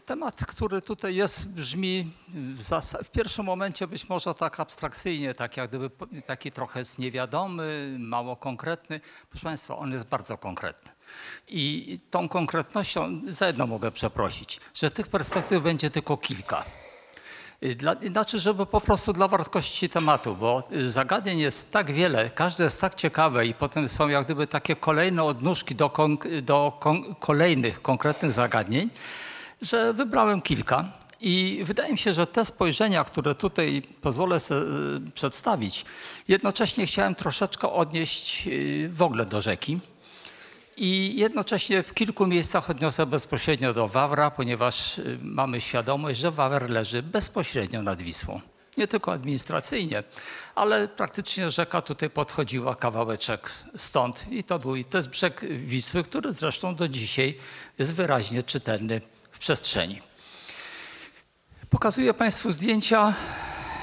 Temat, który tutaj jest, brzmi w, w pierwszym momencie być może tak abstrakcyjnie, tak jak gdyby taki trochę niewiadomy, mało konkretny. Proszę Państwa, on jest bardzo konkretny. I tą konkretnością za jedno mogę przeprosić, że tych perspektyw będzie tylko kilka. Dla, znaczy, żeby po prostu dla wartości tematu, bo zagadnień jest tak wiele, każde jest tak ciekawe i potem są jak gdyby takie kolejne odnóżki do, kon, do kon, kolejnych konkretnych zagadnień, że wybrałem kilka. I wydaje mi się, że te spojrzenia, które tutaj pozwolę sobie y, przedstawić, jednocześnie chciałem troszeczkę odnieść y, w ogóle do rzeki. I jednocześnie w kilku miejscach odniosę bezpośrednio do Wawra, ponieważ y, mamy świadomość, że Wawr leży bezpośrednio nad Wisłą. Nie tylko administracyjnie, ale praktycznie rzeka tutaj podchodziła kawałeczek stąd i to był i to jest brzeg Wisły, który zresztą do dzisiaj jest wyraźnie czytelny przestrzeni. Pokazuję Państwu zdjęcia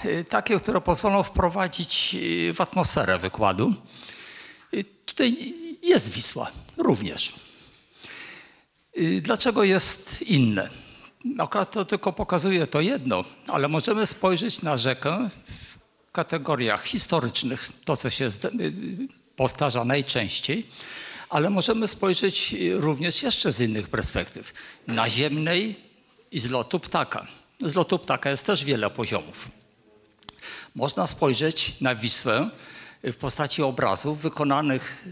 y, takie, które pozwolą wprowadzić y, w atmosferę wykładu. Y, Tutaj jest Wisła również. Dlaczego jest inne? Akurat to tylko pokazuje to jedno, ale możemy spojrzeć na rzekę w kategoriach historycznych, to co się powtarza najczęściej, ale możemy spojrzeć y, również jeszcze z innych perspektyw. Naziemnej i z lotu ptaka. Z lotu ptaka jest też wiele poziomów. Można spojrzeć na Wisłę w postaci obrazów wykonanych,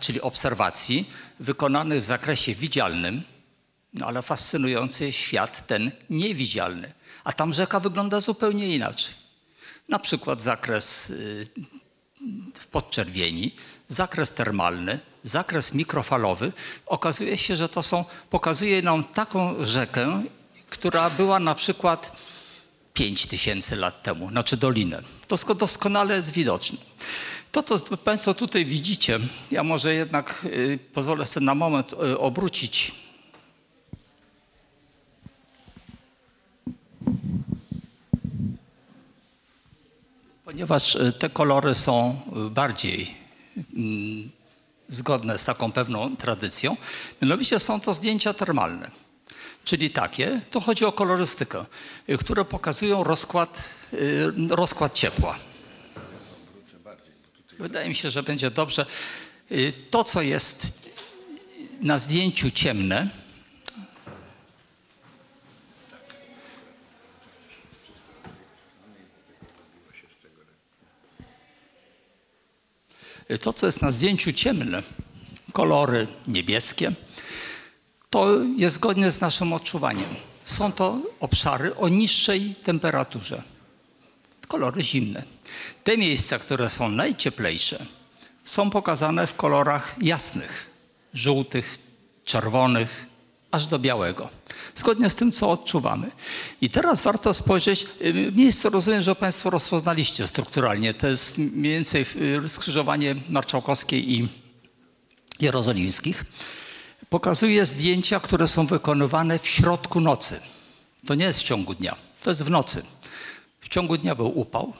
czyli obserwacji, wykonanych w zakresie widzialnym, no ale fascynujący świat ten niewidzialny. A tam rzeka wygląda zupełnie inaczej. Na przykład zakres y, w podczerwieni, zakres termalny, zakres mikrofalowy. Okazuje się, że to są, pokazuje nam taką rzekę, która była na przykład 5 tysięcy lat temu, znaczy dolinę. To sko- doskonale jest widoczne. To, co Państwo tutaj widzicie, ja może jednak y, pozwolę sobie na moment y, obrócić. Ponieważ y, te kolory są bardziej zgodne z taką pewną tradycją, mianowicie są to zdjęcia termalne. Czyli takie, to chodzi o kolorystykę, y, które pokazują rozkład, y, rozkład ciepła. Wydaje mi się, że będzie dobrze. Y, To, co jest na zdjęciu ciemne, to, co jest na zdjęciu ciemne, kolory niebieskie, to jest zgodnie z naszym odczuwaniem. Są to obszary o niższej temperaturze. Kolory zimne. Te miejsca, które są najcieplejsze, są pokazane w kolorach jasnych, żółtych, czerwonych, aż do białego. Zgodnie z tym, co odczuwamy. I teraz warto spojrzeć, y, miejsce rozumiem, że Państwo rozpoznaliście strukturalnie. To jest mniej więcej y, skrzyżowanie Marszałkowskiej i Jerozolimskich pokazuje zdjęcia, które są wykonywane w środku nocy. To nie jest w ciągu dnia, to jest w nocy. W ciągu dnia był upał,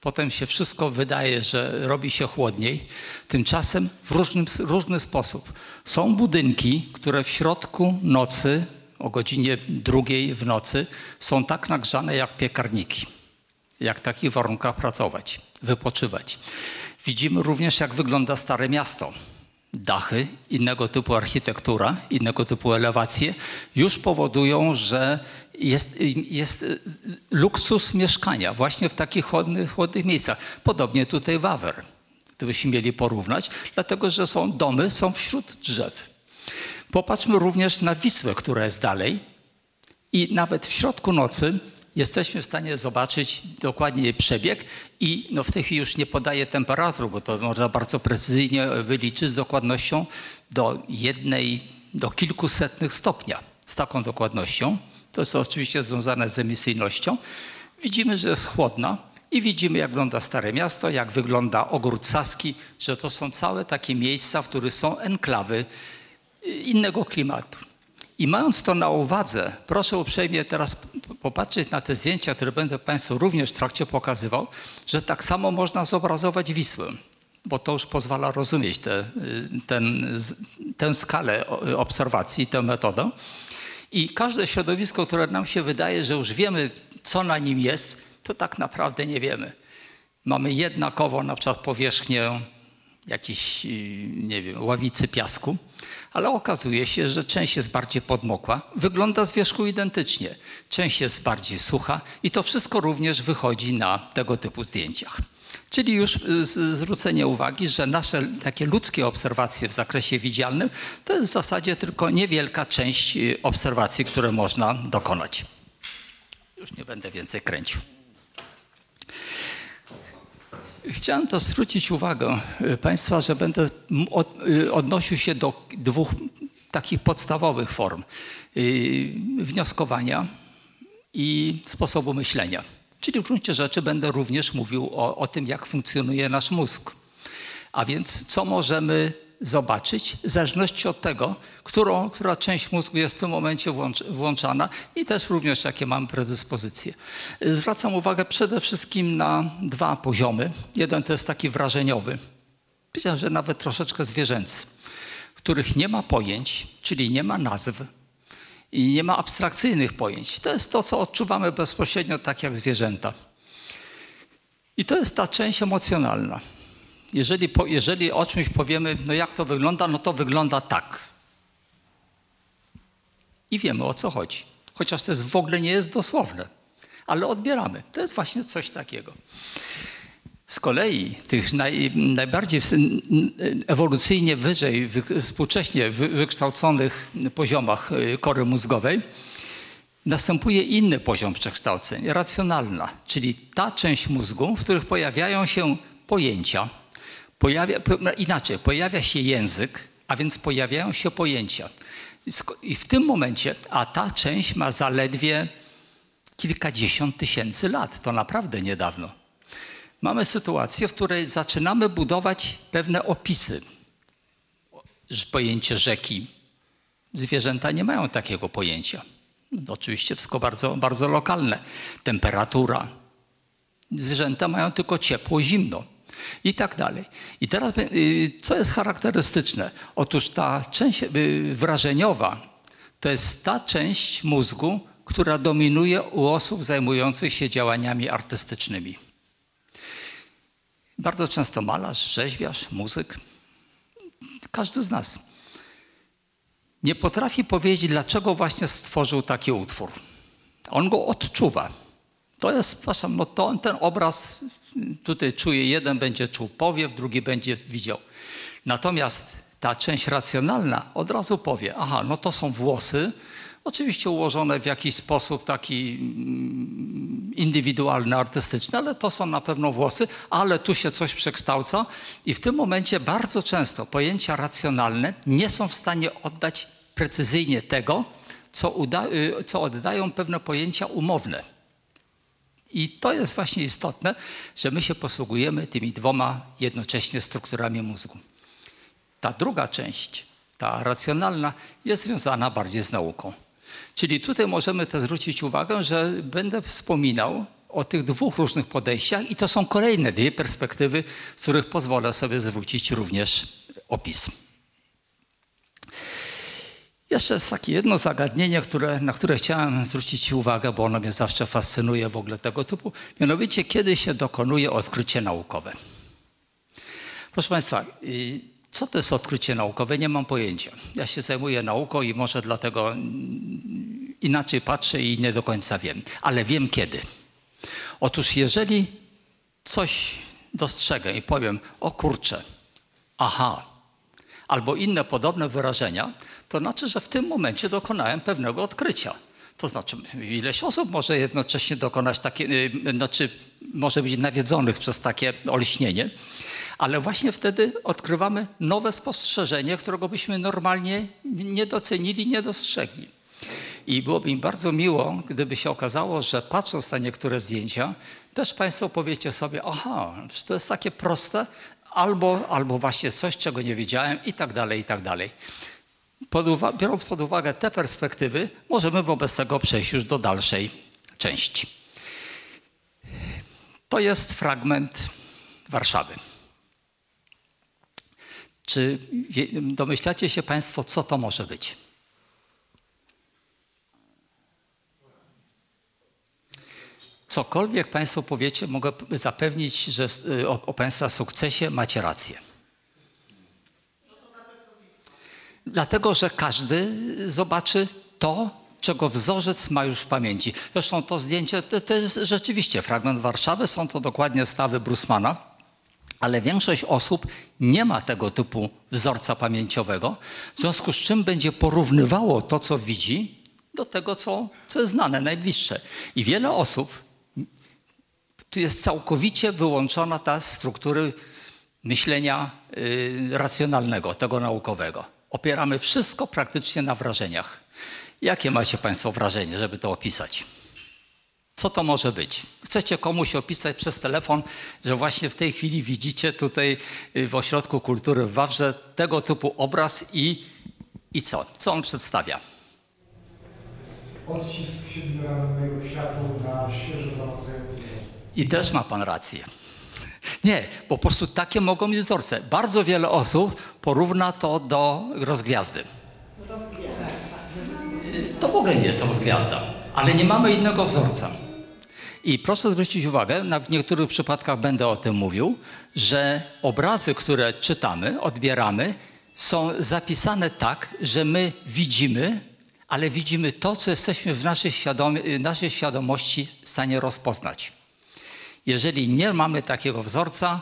potem się wszystko wydaje, że robi się chłodniej. Tymczasem w różnym, różny sposób. Są budynki, które w środku nocy, o godzinie drugiej w nocy, są tak nagrzane jak piekarniki. Jak w takich warunkach pracować, wypoczywać. Widzimy również, jak wygląda Stare Miasto dachy, innego typu architektura, innego typu elewacje już powodują, że jest, jest luksus mieszkania właśnie w takich chłodnych, chłodnych miejscach. Podobnie tutaj Wawer, gdybyśmy mieli porównać, dlatego że są domy, są wśród drzew. Popatrzmy również na Wisłę, która jest dalej i nawet w środku nocy jesteśmy w stanie zobaczyć dokładnie jej przebieg i no w tej chwili już nie podaję temperatur, bo to można bardzo precyzyjnie wyliczyć z dokładnością do jednej, do kilkusetnych stopnia. Z taką dokładnością. To jest oczywiście związane z emisyjnością. Widzimy, że jest chłodna i widzimy, jak wygląda Stare Miasto, jak wygląda Ogród Saski, że to są całe takie miejsca, w których są enklawy innego klimatu. I mając to na uwadze, proszę uprzejmie teraz popatrzeć na te zdjęcia, które będę Państwu również w trakcie pokazywał, że tak samo można zobrazować Wisłę, bo to już pozwala rozumieć te, y, ten, tę skalę o- obserwacji, tę metodę. I każde środowisko, które nam się wydaje, że już wiemy, co na nim jest, to tak naprawdę nie wiemy. Mamy jednakowo na przykład powierzchnię jakiejś, nie wiem, ławicy piasku, ale okazuje się, że część jest bardziej podmokła, wygląda z wierzchu identycznie, część jest bardziej sucha i to wszystko również wychodzi na tego typu zdjęciach. Czyli już y, zwrócenie uwagi, że nasze takie ludzkie obserwacje w zakresie widzialnym to jest w zasadzie tylko niewielka część y, obserwacji, które można dokonać. Już nie będę więcej kręcił. Chciałem to zwrócić uwagę y, Państwa, że będę odnosił się do dwóch takich podstawowych form wnioskowania i sposobu myślenia. Czyli w gruncie rzeczy będę również mówił o, o tym, jak funkcjonuje nasz mózg. A więc co możemy zobaczyć w zależności od tego, którą, która część mózgu jest w tym momencie włącz, włączana i też również jakie mamy predyspozycje. Zwracam uwagę przede wszystkim na dwa poziomy. Jeden to jest taki wrażeniowy, powiedziałem, że nawet troszeczkę zwierzęcy, w których nie ma pojęć, czyli nie ma nazw, i nie ma abstrakcyjnych pojęć. To jest to, co odczuwamy bezpośrednio, tak jak zwierzęta. I to jest ta część emocjonalna. Jeżeli, po, jeżeli o czymś powiemy, no jak to wygląda, no to wygląda tak. I wiemy o co chodzi. Chociaż to jest, w ogóle nie jest dosłowne, ale odbieramy. To jest właśnie coś takiego. Z kolei tych naj, najbardziej ewolucyjnie wyżej, współcześnie wykształconych poziomach y, kory mózgowej następuje inny poziom przekształceń, racjonalna, czyli ta część mózgu, w których pojawiają się pojęcia, pojawia, inaczej, pojawia się język, a więc pojawiają się pojęcia. I w tym momencie, a ta część ma zaledwie kilkadziesiąt tysięcy lat, to naprawdę niedawno mamy sytuację, w której zaczynamy budować pewne opisy. Pojęcie rzeki. Zwierzęta nie mają takiego pojęcia. No, oczywiście wszystko bardzo, bardzo lokalne. Temperatura. Zwierzęta mają tylko ciepło, zimno i tak dalej. I teraz, y, co jest charakterystyczne? Otóż ta część y, wrażeniowa to jest ta część mózgu, która dominuje u osób zajmujących się działaniami artystycznymi. Bardzo często malarz, rzeźbiarz, muzyk, każdy z nas nie potrafi powiedzieć, dlaczego właśnie stworzył taki utwór. On go odczuwa. To jest, przepraszam, no to, ten obraz tutaj czuje, jeden będzie czuł powiew, drugi będzie widział. Natomiast ta część racjonalna od razu powie, aha, no to są włosy, Oczywiście ułożone w jakiś sposób taki mm, indywidualny, artystyczny, ale to są na pewno włosy, ale tu się coś przekształca i w tym momencie bardzo często pojęcia racjonalne nie są w stanie oddać precyzyjnie tego, co, y, co oddają pewne pojęcia umowne. I to jest właśnie istotne, że my się posługujemy tymi dwoma jednocześnie strukturami mózgu. Ta druga część, ta racjonalna, jest związana bardziej z nauką. Czyli tutaj możemy też zwrócić uwagę, że będę wspominał o tych dwóch różnych podejściach i to są kolejne dwie perspektywy, z których pozwolę sobie zwrócić również opis. Jeszcze jest takie jedno zagadnienie, które, na które chciałem zwrócić uwagę, bo ono mnie zawsze fascynuje w ogóle tego typu. Mianowicie, kiedy się dokonuje odkrycie naukowe. Proszę Państwa, co to jest odkrycie naukowe? Nie mam pojęcia. Ja się zajmuję nauką i może dlatego inaczej patrzę i nie do końca wiem, ale wiem kiedy. Otóż jeżeli coś dostrzegę i powiem, o kurczę, aha, albo inne podobne wyrażenia, to znaczy, że w tym momencie dokonałem pewnego odkrycia. To znaczy, ileś osób może jednocześnie dokonać takie, y, znaczy może być nawiedzonych przez takie olśnienie, ale właśnie wtedy odkrywamy nowe spostrzeżenie, którego byśmy normalnie nie docenili, nie dostrzegli. I byłoby mi bardzo miło, gdyby się okazało, że patrząc na niektóre zdjęcia, też Państwo powiecie sobie, aha, to jest takie proste, albo, albo właśnie coś, czego nie wiedziałem i tak dalej, i tak dalej biorąc pod uwagę te perspektywy, możemy wobec tego przejść już do dalszej części. To jest fragment Warszawy. Czy domyślacie się Państwo, co to może być? Cokolwiek Państwo powiecie, mogę zapewnić że y, o, o Państwa sukcesie, macie rację. Dlatego, że każdy zobaczy to, czego wzorzec ma już w pamięci. Zresztą to zdjęcie to, to jest rzeczywiście fragment Warszawy, są to dokładnie stawy Brusmana, ale większość osób nie ma tego typu wzorca pamięciowego, w związku z czym będzie porównywało to, co widzi, do tego, co, co jest znane, najbliższe. I wiele osób, tu jest całkowicie wyłączona ta struktury myślenia y, racjonalnego, tego naukowego. Opieramy wszystko praktycznie na wrażeniach. Jakie macie Państwo wrażenie, żeby to opisać? Co to może być? Chcecie komuś opisać przez telefon, że właśnie w tej chwili widzicie tutaj y, w Ośrodku Kultury w Wawrze tego typu obraz i, i co? Co on przedstawia? Odcisk siedmiorannego światła na świeżo zamardzający I też ma Pan rację. Nie, po prostu takie mogą być wzorce. Bardzo wiele osób porówna to do rozgwiazdy. To w ogóle nie jest rozgwiazda, ale nie mamy innego wzorca. I proszę zwrócić uwagę, w niektórych przypadkach będę o tym mówił, że obrazy, które czytamy, odbieramy, są zapisane tak, że my widzimy, ale widzimy to, co jesteśmy w naszej, świadomi- naszej świadomości w stanie rozpoznać. Jeżeli nie mamy takiego wzorca,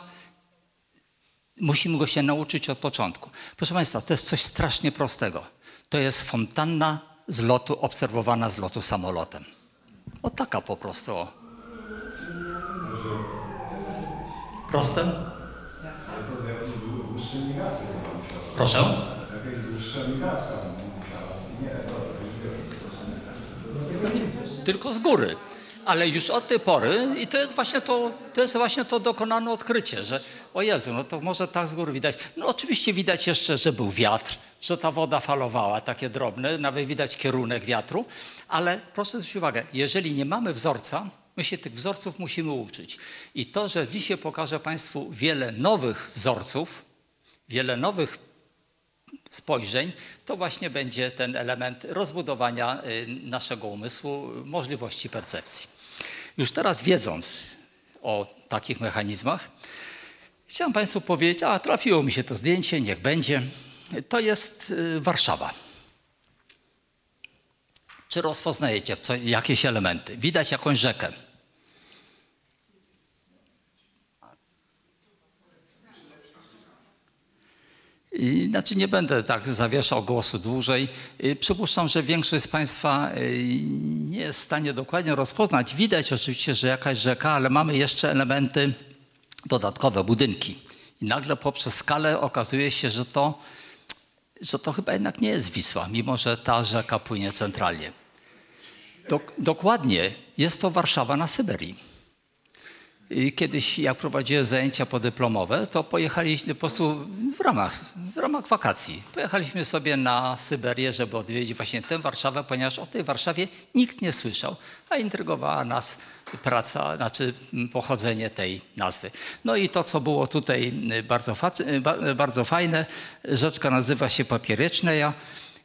musimy go się nauczyć od początku. Proszę Państwa, to jest coś strasznie prostego. To jest fontanna z lotu, obserwowana z lotu samolotem. O taka po prostu. Proste? Proszę? Dobra, Tylko z góry. Ale już od tej pory, i to jest właśnie to, to jest właśnie to dokonane odkrycie, że o Jezu, no to może tak z góry widać. No oczywiście widać jeszcze, że był wiatr, że ta woda falowała, takie drobne, nawet widać kierunek wiatru, ale proszę zwrócić uwagę, jeżeli nie mamy wzorca, my się tych wzorców musimy uczyć. I to, że dzisiaj pokażę Państwu wiele nowych wzorców, wiele nowych spojrzeń, to właśnie będzie ten element rozbudowania y, naszego umysłu, możliwości percepcji. Już teraz wiedząc o takich mechanizmach, chciałem Państwu powiedzieć, a trafiło mi się to zdjęcie, niech będzie. To jest y, Warszawa. Czy rozpoznajecie co, jakieś elementy? Widać jakąś rzekę. I, znaczy nie będę tak zawieszał głosu dłużej. Y, Przypuszczam, że większość z Państwa y, nie jest w stanie dokładnie rozpoznać. Widać oczywiście, że jakaś rzeka, ale mamy jeszcze elementy dodatkowe, budynki. I nagle poprzez skalę okazuje się, że to, że to chyba jednak nie jest Wisła, mimo że ta rzeka płynie centralnie. Dok- dokładnie, jest to Warszawa na Syberii. I Kiedyś, jak prowadziłem zajęcia podyplomowe, to pojechaliśmy po prostu w ramach, w ramach wakacji. Pojechaliśmy sobie na Syberię, żeby odwiedzić właśnie tę Warszawę, ponieważ o tej Warszawie nikt nie słyszał, a intrygowała nas praca, znaczy pochodzenie tej nazwy. No i to, co było tutaj bardzo, fa- ba- bardzo fajne, rzeczka nazywa się Papiereczneja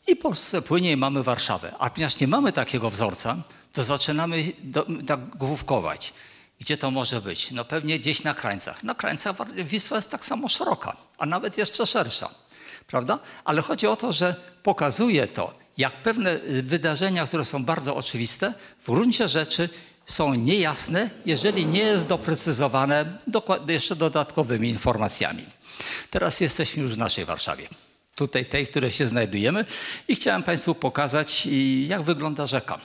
i po prostu płynie i mamy Warszawę. A ponieważ nie mamy takiego wzorca, to zaczynamy do, tak główkować. Gdzie to może być? No pewnie gdzieś na krańcach. Na krańcach Wisła jest tak samo szeroka, a nawet jeszcze szersza. Prawda? Ale chodzi o to, że pokazuje to, jak pewne y, wydarzenia, które są bardzo oczywiste, w gruncie rzeczy są niejasne, jeżeli nie jest doprecyzowane jeszcze dodatkowymi informacjami. Teraz jesteśmy już w naszej Warszawie. Tutaj tej, w której się znajdujemy i chciałem Państwu pokazać, jak wygląda rzeka.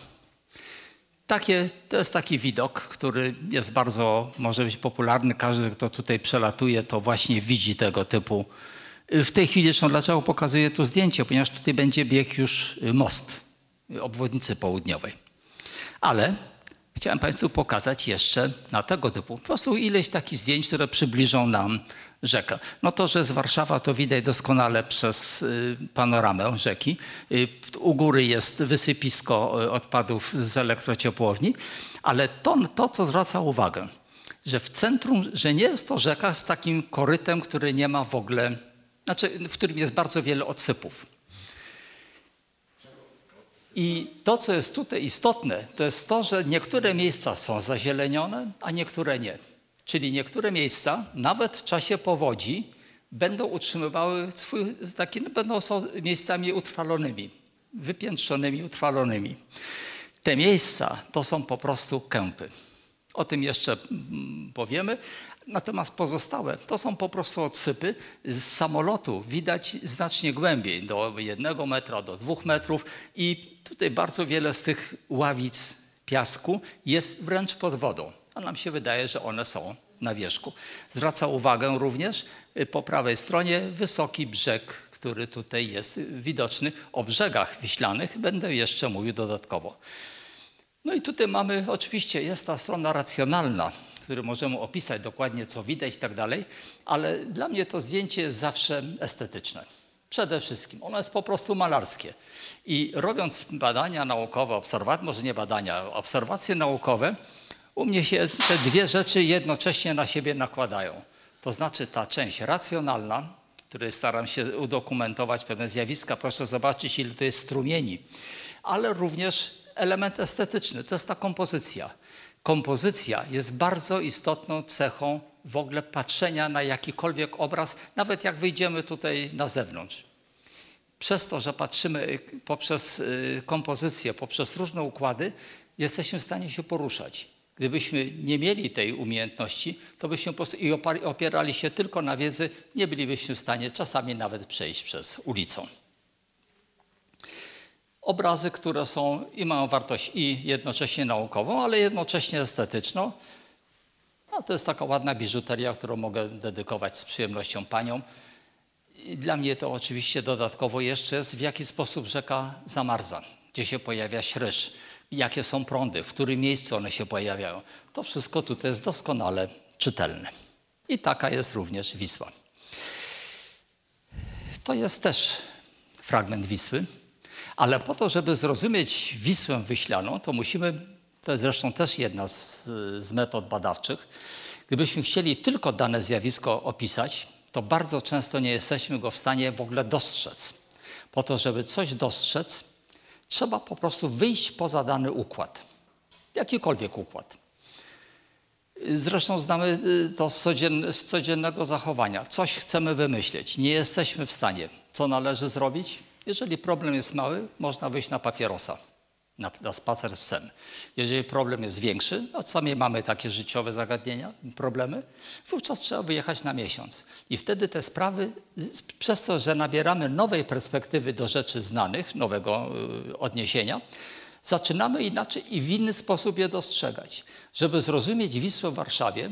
Takie, to jest taki widok, który jest bardzo, może być popularny. Każdy, kto tutaj przelatuje, to właśnie widzi tego typu. W tej chwili zresztą dlaczego pokazuję tu zdjęcie? Ponieważ tutaj będzie bieg już most obwodnicy południowej. Ale chciałem Państwu pokazać jeszcze na tego typu, po prostu ileś takich zdjęć, które przybliżą nam rzekę. No to, że z Warszawa to widać doskonale przez y, panoramę rzeki. Y, U góry jest wysypisko y, odpadów z elektrociepłowni, ale to, to, co zwraca uwagę, że w centrum, że nie jest to rzeka z takim korytem, który nie ma w ogóle, znaczy w którym jest bardzo wiele odsypów. I to, co jest tutaj istotne, to jest to, że niektóre miejsca są zazielenione, a niektóre nie. Czyli niektóre miejsca, nawet w czasie powodzi, będą utrzymywały swój, taki, będą są miejscami utrwalonymi, wypiętrzonymi, utrwalonymi. Te miejsca to są po prostu kępy. O tym jeszcze mm, powiemy. Natomiast pozostałe to są po prostu odsypy. Z samolotu widać znacznie głębiej, do jednego metra, do dwóch metrów i tutaj bardzo wiele z tych ławic piasku jest wręcz pod wodą, a nam się wydaje, że one są na wierzchu. Zwraca uwagę również y, po prawej stronie wysoki brzeg, który tutaj jest widoczny. O brzegach wiślanych będę jeszcze mówił dodatkowo. No i tutaj mamy, oczywiście jest ta strona racjonalna, który możemy opisać dokładnie, co widać i tak dalej, ale dla mnie to zdjęcie jest zawsze estetyczne. Przede wszystkim. Ono jest po prostu malarskie. I robiąc badania naukowe, obserwacje, może nie badania, obserwacje naukowe, u mnie się te dwie rzeczy jednocześnie na siebie nakładają. To znaczy ta część racjonalna, której staram się udokumentować pewne zjawiska, proszę zobaczyć, ile to jest strumieni, ale również element estetyczny, to jest ta kompozycja. Kompozycja jest bardzo istotną cechą w ogóle patrzenia na jakikolwiek obraz, nawet jak wyjdziemy tutaj na zewnątrz. Przez to, że patrzymy poprzez y, kompozycję, poprzez różne układy, jesteśmy w stanie się poruszać. Gdybyśmy nie mieli tej umiejętności, to byśmy i opierali się tylko na wiedzy, nie bylibyśmy w stanie czasami nawet przejść przez ulicę. Obrazy, które są i mają wartość i jednocześnie naukową, ale jednocześnie estetyczną. No, to jest taka ładna biżuteria, którą mogę dedykować z przyjemnością paniom. I dla mnie to oczywiście dodatkowo jeszcze jest, w jaki sposób rzeka zamarza, gdzie się pojawia śryż, jakie są prądy, w którym miejscu one się pojawiają. To wszystko tutaj jest doskonale czytelne. I taka jest również Wisła. To jest też fragment Wisły. Ale po to, żeby zrozumieć Wisłę Wyślaną, to musimy, to jest zresztą też jedna z, z metod badawczych, gdybyśmy chcieli tylko dane zjawisko opisać, to bardzo często nie jesteśmy go w stanie w ogóle dostrzec. Po to, żeby coś dostrzec, trzeba po prostu wyjść poza dany układ. Jakikolwiek układ. Zresztą znamy y, to z, z codziennego zachowania. Coś chcemy wymyśleć, nie jesteśmy w stanie. Co należy zrobić? Jeżeli problem jest mały, można wyjść na papierosa, na, na spacer z psem. Jeżeli problem jest większy, a sami mamy takie życiowe zagadnienia, problemy, wówczas trzeba wyjechać na miesiąc. I wtedy te sprawy, przez to, że nabieramy nowej perspektywy do rzeczy znanych, nowego y, odniesienia, zaczynamy inaczej i w inny sposób je dostrzegać. Żeby zrozumieć Wisłę w Warszawie,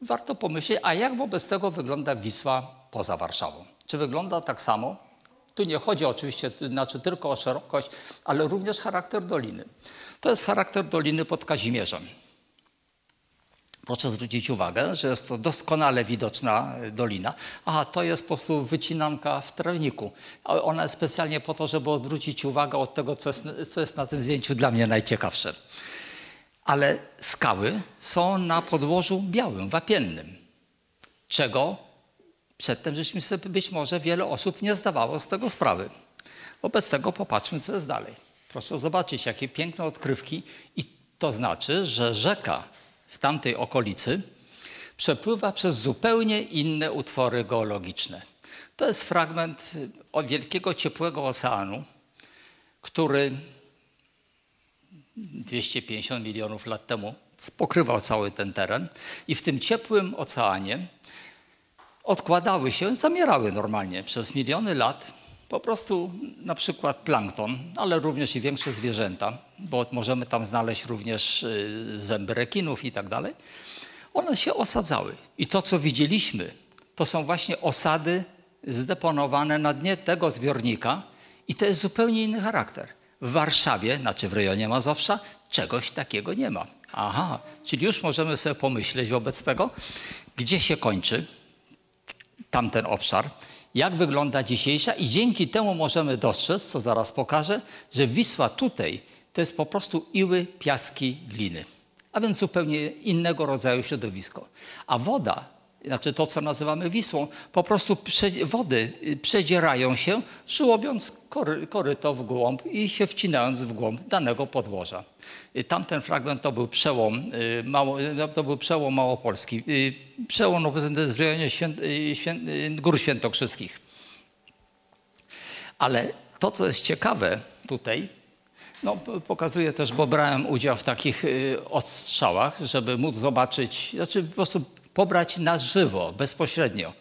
warto pomyśleć, a jak wobec tego wygląda Wisła poza Warszawą? Czy wygląda tak samo? Tu nie chodzi oczywiście znaczy tylko o szerokość, ale również charakter doliny. To jest charakter doliny pod Kazimierzem. Proszę zwrócić uwagę, że jest to doskonale widoczna dolina. Aha, to jest po prostu wycinanka w trawniku. Ona jest specjalnie po to, żeby odwrócić uwagę od tego, co jest, co jest na tym zdjęciu dla mnie najciekawsze. Ale skały są na podłożu białym, wapiennym, czego Przedtem żeśmy sobie być może wiele osób nie zdawało z tego sprawy. Wobec tego popatrzmy, co jest dalej. Proszę zobaczyć, jakie piękne odkrywki i to znaczy, że rzeka w tamtej okolicy przepływa przez zupełnie inne utwory geologiczne. To jest fragment od wielkiego ciepłego oceanu, który 250 milionów lat temu pokrywał cały ten teren i w tym ciepłym oceanie odkładały się, zamierały normalnie przez miliony lat. Po prostu na przykład plankton, ale również i większe zwierzęta, bo możemy tam znaleźć również y, zęby rekinów i tak dalej. One się osadzały. I to, co widzieliśmy, to są właśnie osady zdeponowane na dnie tego zbiornika i to jest zupełnie inny charakter. W Warszawie, znaczy w rejonie Mazowsza, czegoś takiego nie ma. Aha, czyli już możemy sobie pomyśleć wobec tego, gdzie się kończy tamten obszar, jak wygląda dzisiejsza i dzięki temu możemy dostrzec, co zaraz pokażę, że Wisła tutaj to jest po prostu iły, piaski, gliny. A więc zupełnie innego rodzaju środowisko. A woda znaczy to, co nazywamy Wisłą, po prostu prze, wody y, przedzierają się, żłobiąc kory, koryto w głąb i się wcinając w głąb danego podłoża. Y, Tamten fragment to był przełom, y, mało, to był przełom małopolski, przełom w rejonie święt, święt, Gór Świętokrzyskich. Ale to, co jest ciekawe tutaj, no, pokazuję też, bo brałem udział w takich odstrzałach, żeby móc zobaczyć, znaczy po prostu pobrać na żywo, bezpośrednio.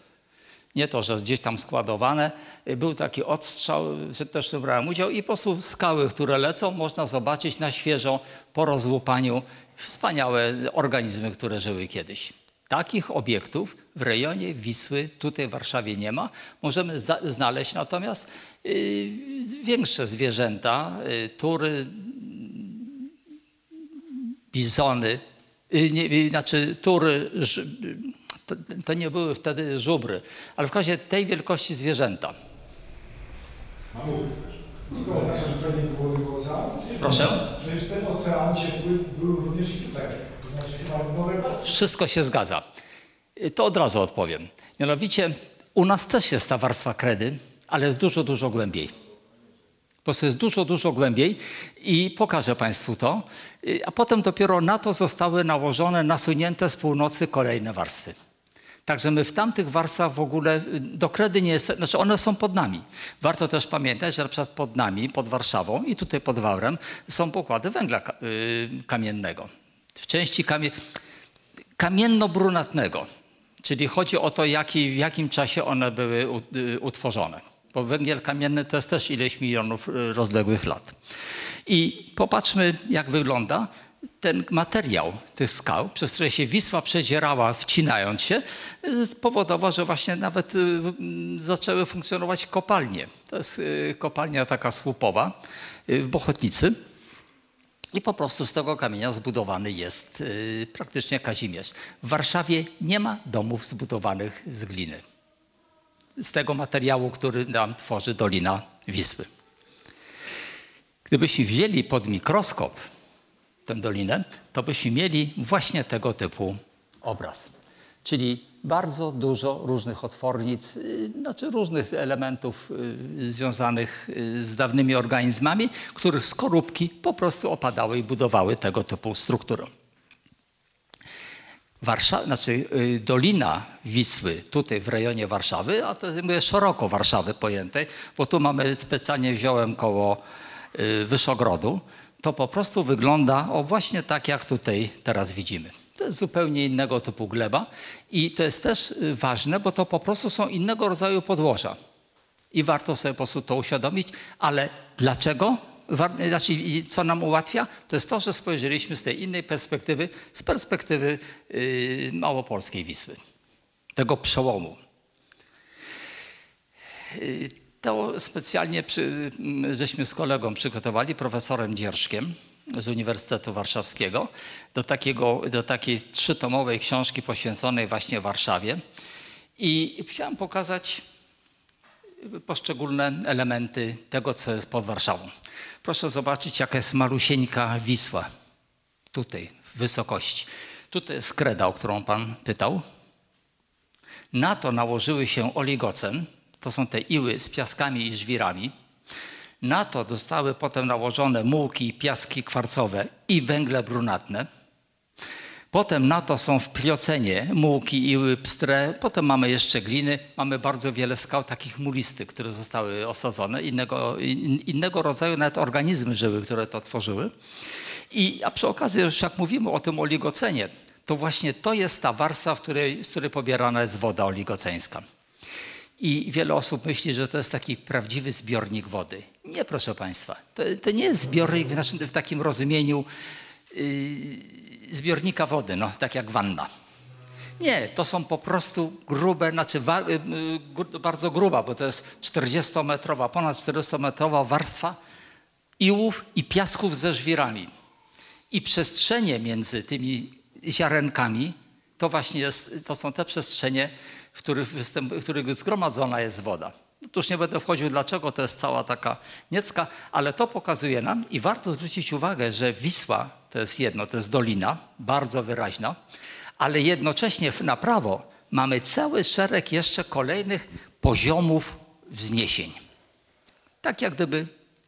Nie to, że gdzieś tam składowane. Był taki odstrzał, też tym brałem udział i po prostu skały, które lecą, można zobaczyć na świeżo po rozłupaniu wspaniałe organizmy, które żyły kiedyś. Takich obiektów w rejonie Wisły, tutaj w Warszawie nie ma. Możemy znaleźć natomiast y, większe zwierzęta, y, tury, bizony, nie, y, znaczy tury, to, to nie były wtedy żubry, ale w razie tej wielkości zwierzęta. To oznacza, że nie było Proszę? Również i tutaj. Wszystko się zgadza. Y, To od razu odpowiem. Mianowicie u nas też jest ta warstwa kredy, ale jest dużo, dużo głębiej. Po prostu jest dużo, dużo głębiej i pokażę Państwu to. Y, A potem dopiero na to zostały nałożone, nasunięte z północy kolejne warstwy. Także my w tamtych warstwach w ogóle y, do kredy nie jest, znaczy one są pod nami. Warto też pamiętać, że na pod nami, pod Warszawą i tutaj pod Wawrem są pokłady węgla y, kamiennego. W części kamie, kamienno-brunatnego, czyli chodzi o to, jaki, w jakim czasie one były utworzone. Bo węgiel kamienny to jest też ileś milionów y, rozległych lat. I popatrzmy, jak wygląda ten materiał tych skał, przez które się Wisła przedzierała, wcinając się, y, spowodował, że właśnie nawet y, zaczęły funkcjonować kopalnie. To jest kopalnia taka słupowa w Bochotnicy. I po prostu z tego kamienia zbudowany jest praktycznie Kazimierz. W Warszawie nie ma domów zbudowanych z gliny. Z tego materiału, który nam tworzy Dolina Wisły. Gdybyśmy wzięli pod mikroskop tę dolinę, to byśmy mieli właśnie tego typu obraz. Czyli bardzo dużo różnych otwornic, y, znaczy różnych elementów y, związanych y, z dawnymi organizmami, których skorupki po prostu opadały i budowały tego typu strukturę. Warsza, znaczy y, Dolina Wisły tutaj w rejonie Warszawy, a to mówię, szeroko Warszawy pojętej, bo tu mamy specjalnie wziąłem koło y, Wyszogrodu, to po prostu wygląda o właśnie tak, jak tutaj teraz widzimy. To jest zupełnie innego typu gleba i to jest też y, ważne, bo to po prostu są innego rodzaju podłoża. I warto sobie po prostu to uświadomić, ale dlaczego? Znaczy, co nam ułatwia? To jest to, że spojrzeliśmy z tej innej perspektywy, z perspektywy yy, małopolskiej Wisły, tego przełomu. Yy, To specjalnie przy, m, żeśmy z kolegą przygotowali, profesorem Dzierżkiem z Uniwersytetu Warszawskiego, do, takiego, do takiej trzytomowej książki poświęconej właśnie Warszawie. I chciałem pokazać poszczególne elementy tego, co jest pod Warszawą. Proszę zobaczyć, jaka jest malusieńka Wisła. Tutaj, w wysokości. Tutaj jest kreda, o którą Pan pytał. Na to nałożyły się oligocen. To są te iły z piaskami i żwirami. Na to zostały potem nałożone mułki, piaski kwarcowe i węgle brunatne. Potem na to są w pliocenie mułki, iły, pstre. Potem mamy jeszcze gliny. Mamy bardzo wiele skał takich mulistych, które zostały osadzone. Innego, in, innego rodzaju nawet organizmy żyły, które to tworzyły. I, a przy okazji, już jak mówimy o tym oligocenie, to właśnie to jest ta warstwa, w której, z której pobierana jest woda oligoceńska. I wiele osób myśli, że to jest taki prawdziwy zbiornik wody. Nie, proszę Państwa. To, to nie jest zbiornik w, naszym, w takim rozumieniu yy, zbiornika wody, no, tak jak wanna. Nie, to są po prostu grube, znaczy y, y, bardzo gruba, bo to jest 40-metrowa, ponad 40-metrowa warstwa iłów i piasków ze żwirami. I przestrzenie między tymi ziarenkami to właśnie jest, to są te przestrzenie, w których, w których zgromadzona jest woda. No tu już nie będę wchodził, dlaczego to jest cała taka niecka, ale to pokazuje nam i warto zwrócić uwagę, że Wisła to jest jedno, to jest dolina, bardzo wyraźna, ale jednocześnie na prawo mamy cały szereg jeszcze kolejnych poziomów wzniesień. Tak jak gdyby,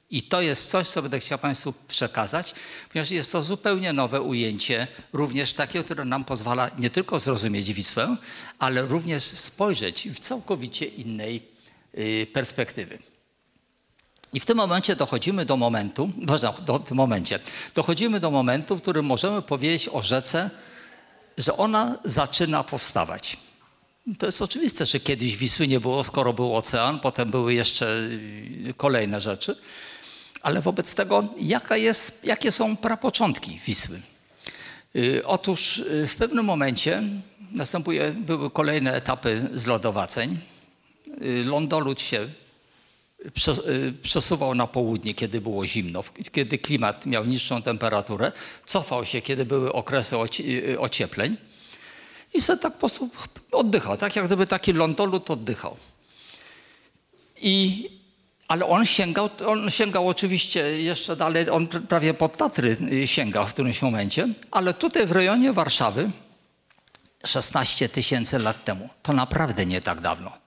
i to jest coś, co będę chciał Państwu przekazać, ponieważ jest to zupełnie nowe ujęcie, również takie, które nam pozwala nie tylko zrozumieć Wisłę, ale również spojrzeć w całkowicie innej perspektywy. I w tym momencie dochodzimy do momentu, do, w tym momencie, dochodzimy do momentu, w którym możemy powiedzieć o rzece, że ona zaczyna powstawać. To jest oczywiste, że kiedyś Wisły nie było, skoro był ocean, potem były jeszcze y, kolejne rzeczy. Ale wobec tego, jest, jakie są prapoczątki Wisły? Y, Otóż y, w pewnym momencie następuje, były kolejne etapy zlodowaceń. Y, Lądolud się prze- y, przesuwał na południe, kiedy było zimno, kiedy klimat miał niższą temperaturę, cofał się, kiedy były okresy oci- y, ociepleń i sobie tak po prostu oddychał, tak jak gdyby taki lądolud oddychał. I, ale on sięgał, on sięgał oczywiście jeszcze dalej, on pr- prawie pod Tatry y, sięgał w którymś momencie, ale tutaj w rejonie Warszawy 16 tysięcy lat temu, to naprawdę nie tak dawno.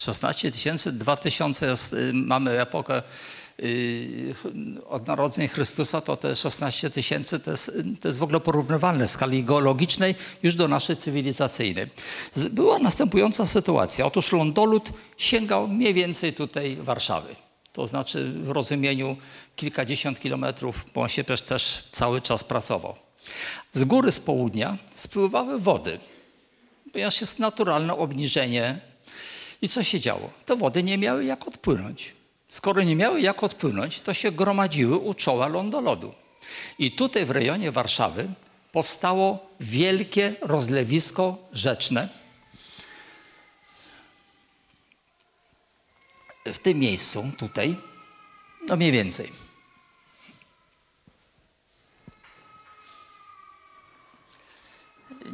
16 tysięcy, 2000 jest, y, mamy epokę y, od narodzeń Chrystusa, to te 16 tysięcy to jest, to jest w ogóle porównywalne w skali geologicznej już do naszej cywilizacyjnej. Była następująca sytuacja. Otóż lądolud sięgał mniej więcej tutaj Warszawy. To znaczy w rozumieniu kilkadziesiąt kilometrów, bo on się też, też cały czas pracował. Z góry, z południa spływały wody, ponieważ jest naturalne obniżenie i co się działo? Te wody nie miały jak odpłynąć. Skoro nie miały jak odpłynąć, to się gromadziły u czoła lądolodu. I tutaj w rejonie Warszawy powstało wielkie rozlewisko rzeczne. W tym miejscu, tutaj, no mniej więcej.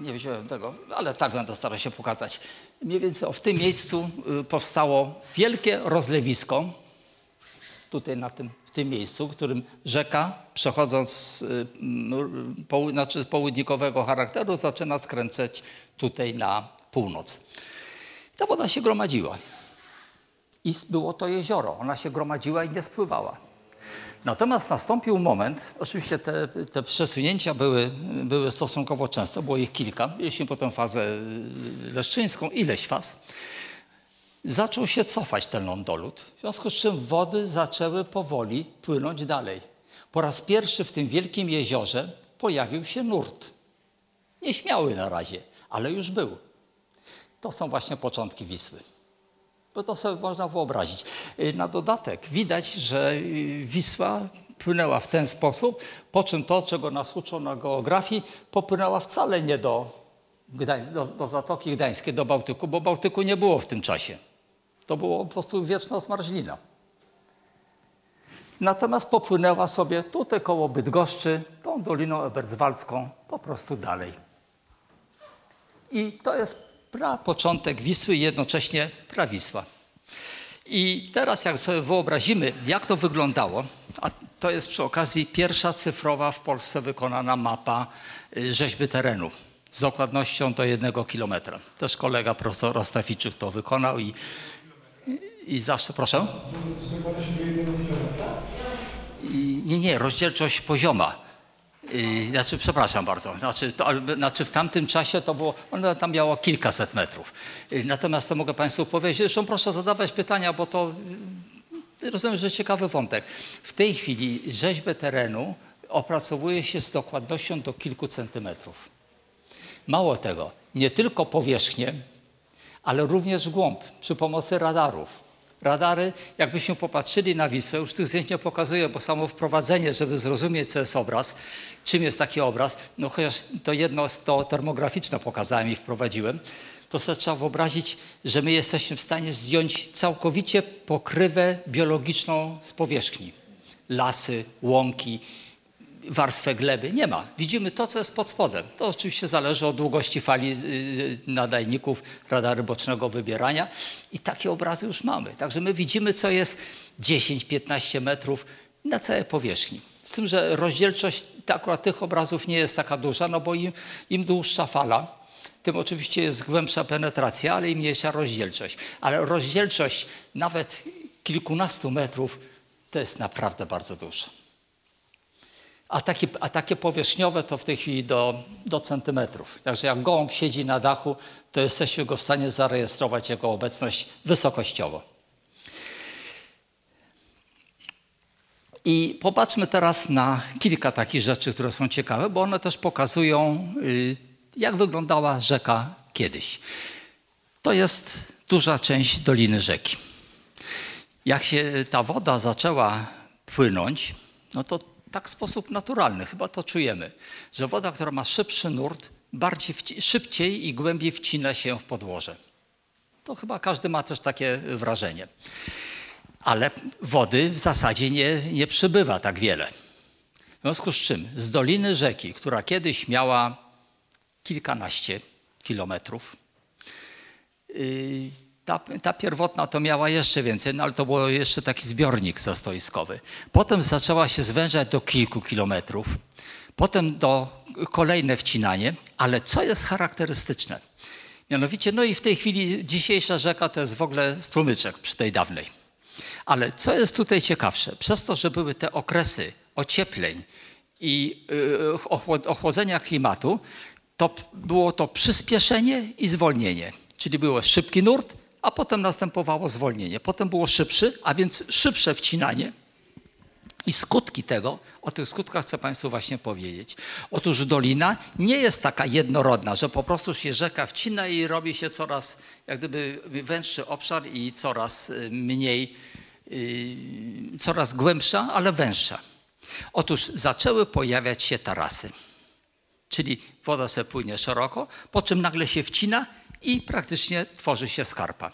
Nie wziąłem tego, ale tak będę starał się pokazać. Mniej więcej o, w tym miejscu y, powstało wielkie rozlewisko, tutaj na tym, w tym miejscu, w którym rzeka, przechodząc z y, poł- znaczy południkowego charakteru, zaczyna skręcać tutaj na północ. Ta woda się gromadziła. I było to jezioro. Ona się gromadziła i nie spływała. Natomiast nastąpił moment, oczywiście te, te przesunięcia były, były stosunkowo często, było ich kilka, mieliśmy potem fazę y, leszczyńską, ileś faz. Zaczął się cofać ten lądolud, w związku z czym wody zaczęły powoli płynąć dalej. Po raz pierwszy w tym wielkim jeziorze pojawił się nurt. Nieśmiały na razie, ale już był. To są właśnie początki Wisły. Bo to sobie można wyobrazić. Y, Na dodatek widać, że y, Wisła płynęła w ten sposób, po czym to, czego nas uczą na geografii, popłynęła wcale nie do, do, do Zatoki Gdańskiej, do Bałtyku, bo Bałtyku nie było w tym czasie. To było po prostu wieczna zmarzlina. Natomiast popłynęła sobie tutaj koło Bydgoszczy, tą Doliną Eberswaldzką, po prostu dalej. I to jest prapoczątek Wisły i jednocześnie prawisła. I teraz jak sobie wyobrazimy, jak to wyglądało, a to jest przy okazji pierwsza cyfrowa w Polsce wykonana mapa y, rzeźby terenu z dokładnością do jednego kilometra. Też kolega profesor Ostaficzyk to wykonał i, i zawsze, proszę? I, nie, nie, rozdzielczość pozioma. Yy, znaczy, przepraszam bardzo, znaczy, to, znaczy w tamtym czasie to było, ono tam miało kilkaset metrów. Yy, natomiast to mogę Państwu powiedzieć, zresztą proszę zadawać pytania, bo to yy, rozumiem, że ciekawy wątek. W tej chwili rzeźbę terenu opracowuje się z dokładnością do kilku centymetrów. Mało tego, nie tylko powierzchnię, ale również głąb przy pomocy radarów. Radary, jakbyśmy popatrzyli na Wisłę, już tych zdjęć nie pokazuję, bo samo wprowadzenie, żeby zrozumieć, co jest obraz, czym jest taki obraz, no chociaż to jedno, to termograficzne pokazałem i wprowadziłem, to sobie trzeba wyobrazić, że my jesteśmy w stanie zdjąć całkowicie pokrywę biologiczną z powierzchni. Lasy, łąki, warstwę gleby. Nie ma. Widzimy to, co jest pod spodem. To oczywiście zależy od długości fali y, nadajników radary bocznego wybierania i takie obrazy już mamy. Także my widzimy, co jest 10-15 metrów na całej powierzchni. Z tym, że rozdzielczość akurat tych obrazów nie jest taka duża, no bo im, im dłuższa fala, tym oczywiście jest głębsza penetracja, ale i mniejsza rozdzielczość. Ale rozdzielczość nawet kilkunastu metrów to jest naprawdę bardzo dużo. A takie, a takie powierzchniowe to w tej chwili do, do centymetrów. Także jak gołąb siedzi na dachu, to jesteśmy go w stanie zarejestrować jego obecność wysokościowo. I popatrzmy teraz na kilka takich rzeczy, które są ciekawe, bo one też pokazują, y, jak wyglądała rzeka kiedyś. To jest duża część doliny rzeki. Jak się ta woda zaczęła płynąć, no to tak w sposób naturalny, chyba to czujemy, że woda, która ma szybszy nurt, bardziej szybciej i głębiej wcina się w podłoże. To chyba każdy ma też takie wrażenie. Ale wody w zasadzie nie, nie przybywa tak wiele. W związku z czym z doliny rzeki, która kiedyś miała kilkanaście kilometrów, yy, ta, ta, pierwotna to miała jeszcze więcej, no ale to był jeszcze taki zbiornik zastoiskowy. Potem zaczęła się zwężać do kilku kilometrów, potem do kolejne wcinanie, ale co jest charakterystyczne? Mianowicie, no i w tej chwili dzisiejsza rzeka to jest w ogóle strumyczek przy tej dawnej. Ale co jest tutaj ciekawsze? Przez to, że były te okresy ociepleń i y, ochłodzenia klimatu, to było to przyspieszenie i zwolnienie. Czyli było szybki nurt, a potem następowało zwolnienie. Potem było szybszy, a więc szybsze wcinanie. I skutki tego, o tych skutkach chcę Państwu właśnie powiedzieć. Otóż dolina nie jest taka jednorodna, że po prostu się rzeka wcina i robi się coraz jak gdyby węższy obszar i coraz y, mniej, coraz głębsza, ale węższa. Otóż zaczęły pojawiać się tarasy. Czyli woda se płynie szeroko, po czym nagle się wcina i praktycznie tworzy się skarpa.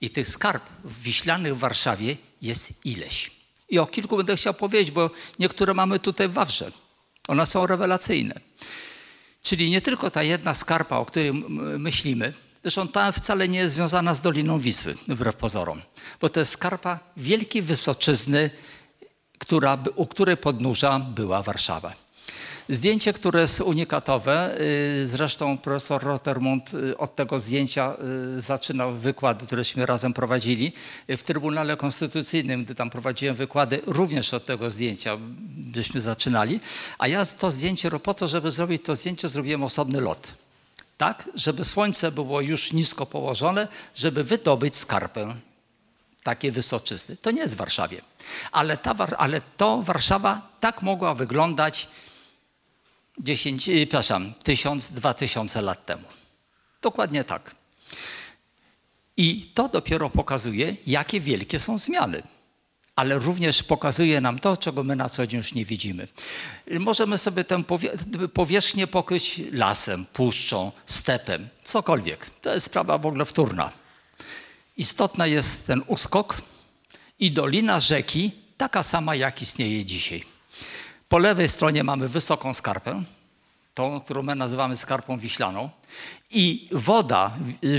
I tych skarp wiślanych w Warszawie jest ileś. I o kilku będę chciał powiedzieć, bo niektóre mamy tutaj w Wawrze. One są rewelacyjne. Czyli nie tylko ta jedna skarpa, o której myślimy, zresztą ta wcale nie jest związana z Doliną Wisły, wbrew pozorom, bo to jest skarpa wielkiej wysoczyzny, która, u której podnóża była Warszawa. Zdjęcie, które jest unikatowe, y, zresztą profesor Rottermund y, od tego zdjęcia y, zaczynał wykłady, któreśmy razem prowadzili. W Trybunale Konstytucyjnym, gdy tam prowadziłem wykłady, również od tego zdjęcia byśmy zaczynali. A ja to zdjęcie, po to, żeby zrobić to zdjęcie, zrobiłem osobny lot. Tak, żeby słońce było już nisko położone, żeby wydobyć skarpę takie wysoczyzny. To nie jest w Warszawie. Ale, ta, ale to Warszawa tak mogła wyglądać 10, y, przepraszam, 1000, 2000 lat temu. Dokładnie tak. I to dopiero pokazuje, jakie wielkie są zmiany. Ale również pokazuje nam to, czego my na co dzień już nie widzimy. Możemy sobie tę powierzchnię pokryć lasem, puszczą, stepem, cokolwiek. To jest sprawa w ogóle wtórna. Istotna jest ten uskok i dolina rzeki, taka sama jak istnieje dzisiaj. Po lewej stronie mamy wysoką skarpę, tą, którą my nazywamy skarpą wiślaną. I woda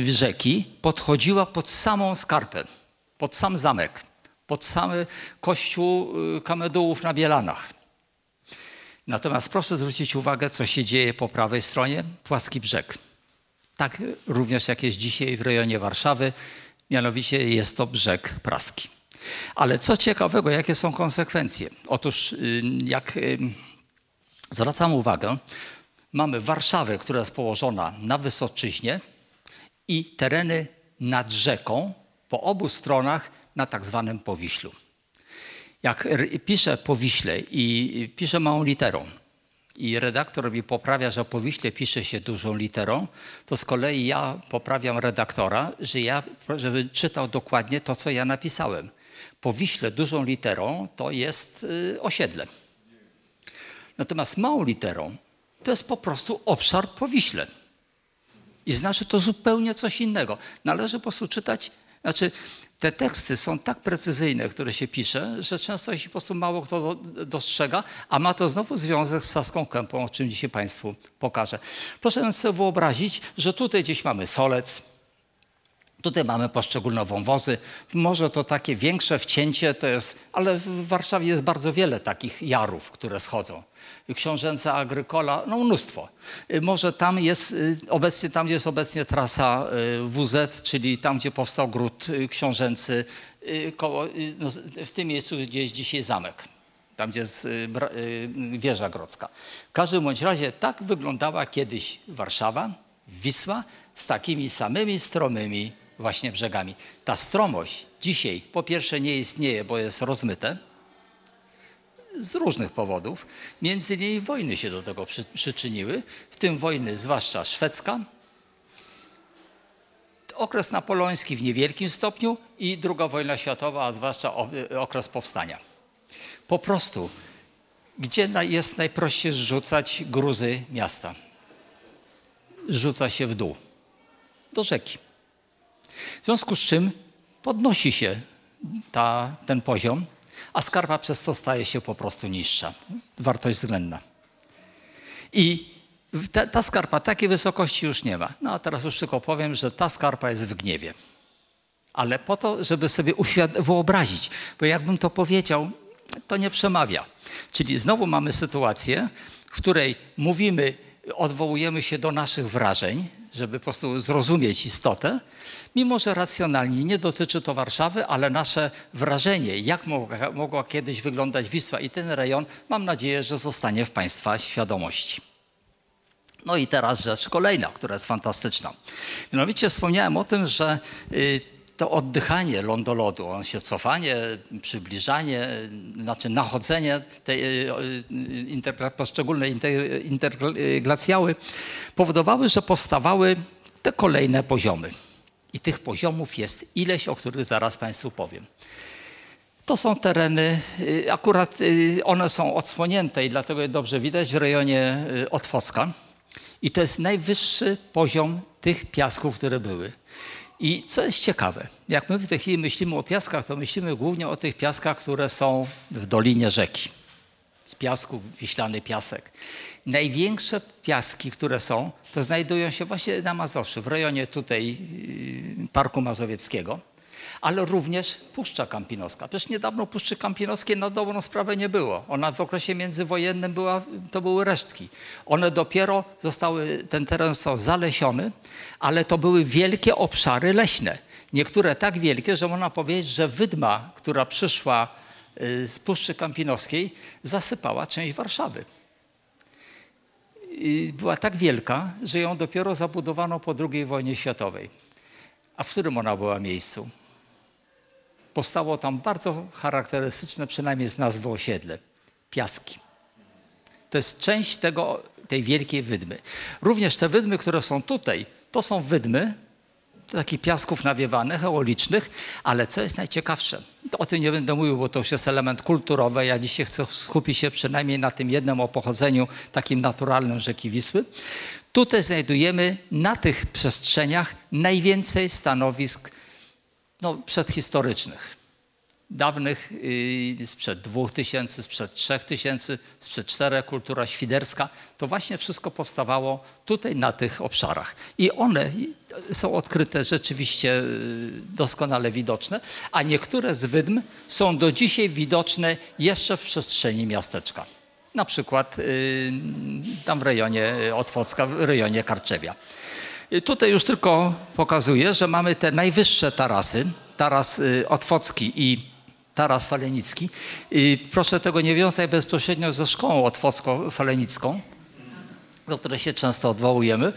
rzeki podchodziła pod samą skarpę, pod sam zamek, pod samy kościół y, kamedułów na Bielanach. Natomiast proszę zwrócić uwagę, co się dzieje po prawej stronie. Płaski brzeg. Tak również jak jest dzisiaj w rejonie Warszawy, mianowicie jest to brzeg praski. Ale co ciekawego, jakie są konsekwencje? Otóż y, jak y, zwracam uwagę, mamy Warszawę, która jest położona na Wysoczyźnie i tereny nad rzeką po obu stronach na tak zwanym Powiślu. Jak piszę Powiśle i piszę małą literą i redaktor mi poprawia, że Powiśle pisze się dużą literą, to z kolei ja poprawiam redaktora, że ja, żeby czytał dokładnie to, co ja napisałem. Powiśle dużą literą to jest y, osiedle. Natomiast małą literą to jest po prostu obszar Powiśle. I znaczy to zupełnie coś innego. Należy po prostu czytać, znaczy te teksty są tak precyzyjne, które się pisze, że często się po prostu mało kto dostrzega, a ma to znowu związek z Saską Kępą, o czym dzisiaj Państwu pokażę. Proszę sobie wyobrazić, że tutaj gdzieś mamy Solec, Tutaj mamy poszczególne wąwozy. Może to takie większe wcięcie to jest, ale w Warszawie jest bardzo wiele takich jarów, które schodzą. Książęca Agrykola, no mnóstwo. Y, Może tam jest y, obecnie, tam gdzie jest obecnie trasa y, WZ, czyli tam, gdzie powstał gród książęcy, koło, no, w tym miejscu, gdzie jest dzisiaj zamek. Tam, gdzie jest wieża grodzka. W każdym bądź razie tak wyglądała kiedyś Warszawa, Wisła, z takimi samymi stromymi właśnie brzegami. Ta stromość dzisiaj po pierwsze nie istnieje, bo jest rozmyte z różnych powodów. Między innymi wojny się do tego przy, przyczyniły, w tym wojny zwłaszcza szwedzka, okres napoleoński w niewielkim stopniu i druga wojna światowa, a zwłaszcza okres powstania. Po prostu, gdzie jest najprościej zrzucać gruzy miasta? Rzuca się w dół, do rzeki. W związku z czym podnosi się ta, ten poziom, a skarpa przez to staje się po prostu niższa. Wartość względna. I ta, ta skarpa takiej wysokości już nie ma. No a teraz już tylko powiem, że ta skarpa jest w gniewie. Ale po to, żeby sobie wyobrazić, bo jakbym to powiedział, to nie przemawia. Czyli znowu mamy sytuację, w której mówimy, odwołujemy się do naszych wrażeń, żeby po prostu zrozumieć istotę, mimo że racjonalnie nie dotyczy to Warszawy, ale nasze wrażenie, jak mogła, mogła kiedyś wyglądać Wisła i ten rejon, mam nadzieję, że zostanie w Państwa świadomości. No i teraz rzecz kolejna, która jest fantastyczna. Mianowicie wspomniałem o tym, że y, to oddychanie lądolodu, on się cofanie, przybliżanie, znaczy nachodzenie tej y, intergla- poszczególne inter- interglacjały powodowały, że powstawały te kolejne poziomy. I tych poziomów jest ileś, o których zaraz Państwu powiem. To są tereny, y, akurat one są odsłonięte i dlatego je dobrze widać w rejonie Otwocka. I to jest najwyższy poziom tych piasków, które były. I co jest ciekawe, jak my w tej chwili myślimy o piaskach, to myślimy głównie o tych piaskach, które są w dolinie rzeki. Z piasku wiślany piasek. Największe piaski, które są, to znajdują się właśnie na Mazowszu, w rejonie tutaj y, Parku Mazowieckiego, ale również Puszcza Kampinoska. Przecież niedawno Puszczy Kampinoskiej na dobrą sprawę nie było. Ona w okresie międzywojennym była, to były resztki. One dopiero zostały, ten teren został zalesiony, ale to były wielkie obszary leśne. Niektóre tak wielkie, że można powiedzieć, że wydma, która przyszła y, z Puszczy Kampinoskiej, zasypała część Warszawy była tak wielka, że ją dopiero zabudowano po II wojnie światowej. A w którym ona była miejscu? Powstało tam bardzo charakterystyczne, przynajmniej z nazwy osiedle, Piaski. To jest część tego, tej wielkiej wydmy. Również te wydmy, które są tutaj, to są wydmy takich piasków nawiewanych, eolicznych, ale co jest najciekawsze, o tym nie będę mówił, bo to już jest element kulturowy. Ja dzisiaj chcę skupić się przynajmniej na tym jednym o pochodzeniu takim naturalnym rzeki Wisły. Tutaj znajdujemy na tych przestrzeniach najwięcej stanowisk no, przedhistorycznych. Dawnych, yy, sprzed 2000, sprzed 3000, sprzed 4 kultura świderska, to właśnie wszystko powstawało tutaj na tych obszarach. I one są odkryte rzeczywiście yy, doskonale widoczne, a niektóre z wydm są do dzisiaj widoczne jeszcze w przestrzeni miasteczka. Na przykład yy, tam w rejonie Otwocka, w rejonie Karczewia. Tutaj już tylko pokazuję, że mamy te najwyższe tarasy, taras y, Otwocki i taras Falenicki. I proszę tego nie wiązać bezpośrednio ze szkołą Otwocko-Falenicką, do której się często odwołujemy,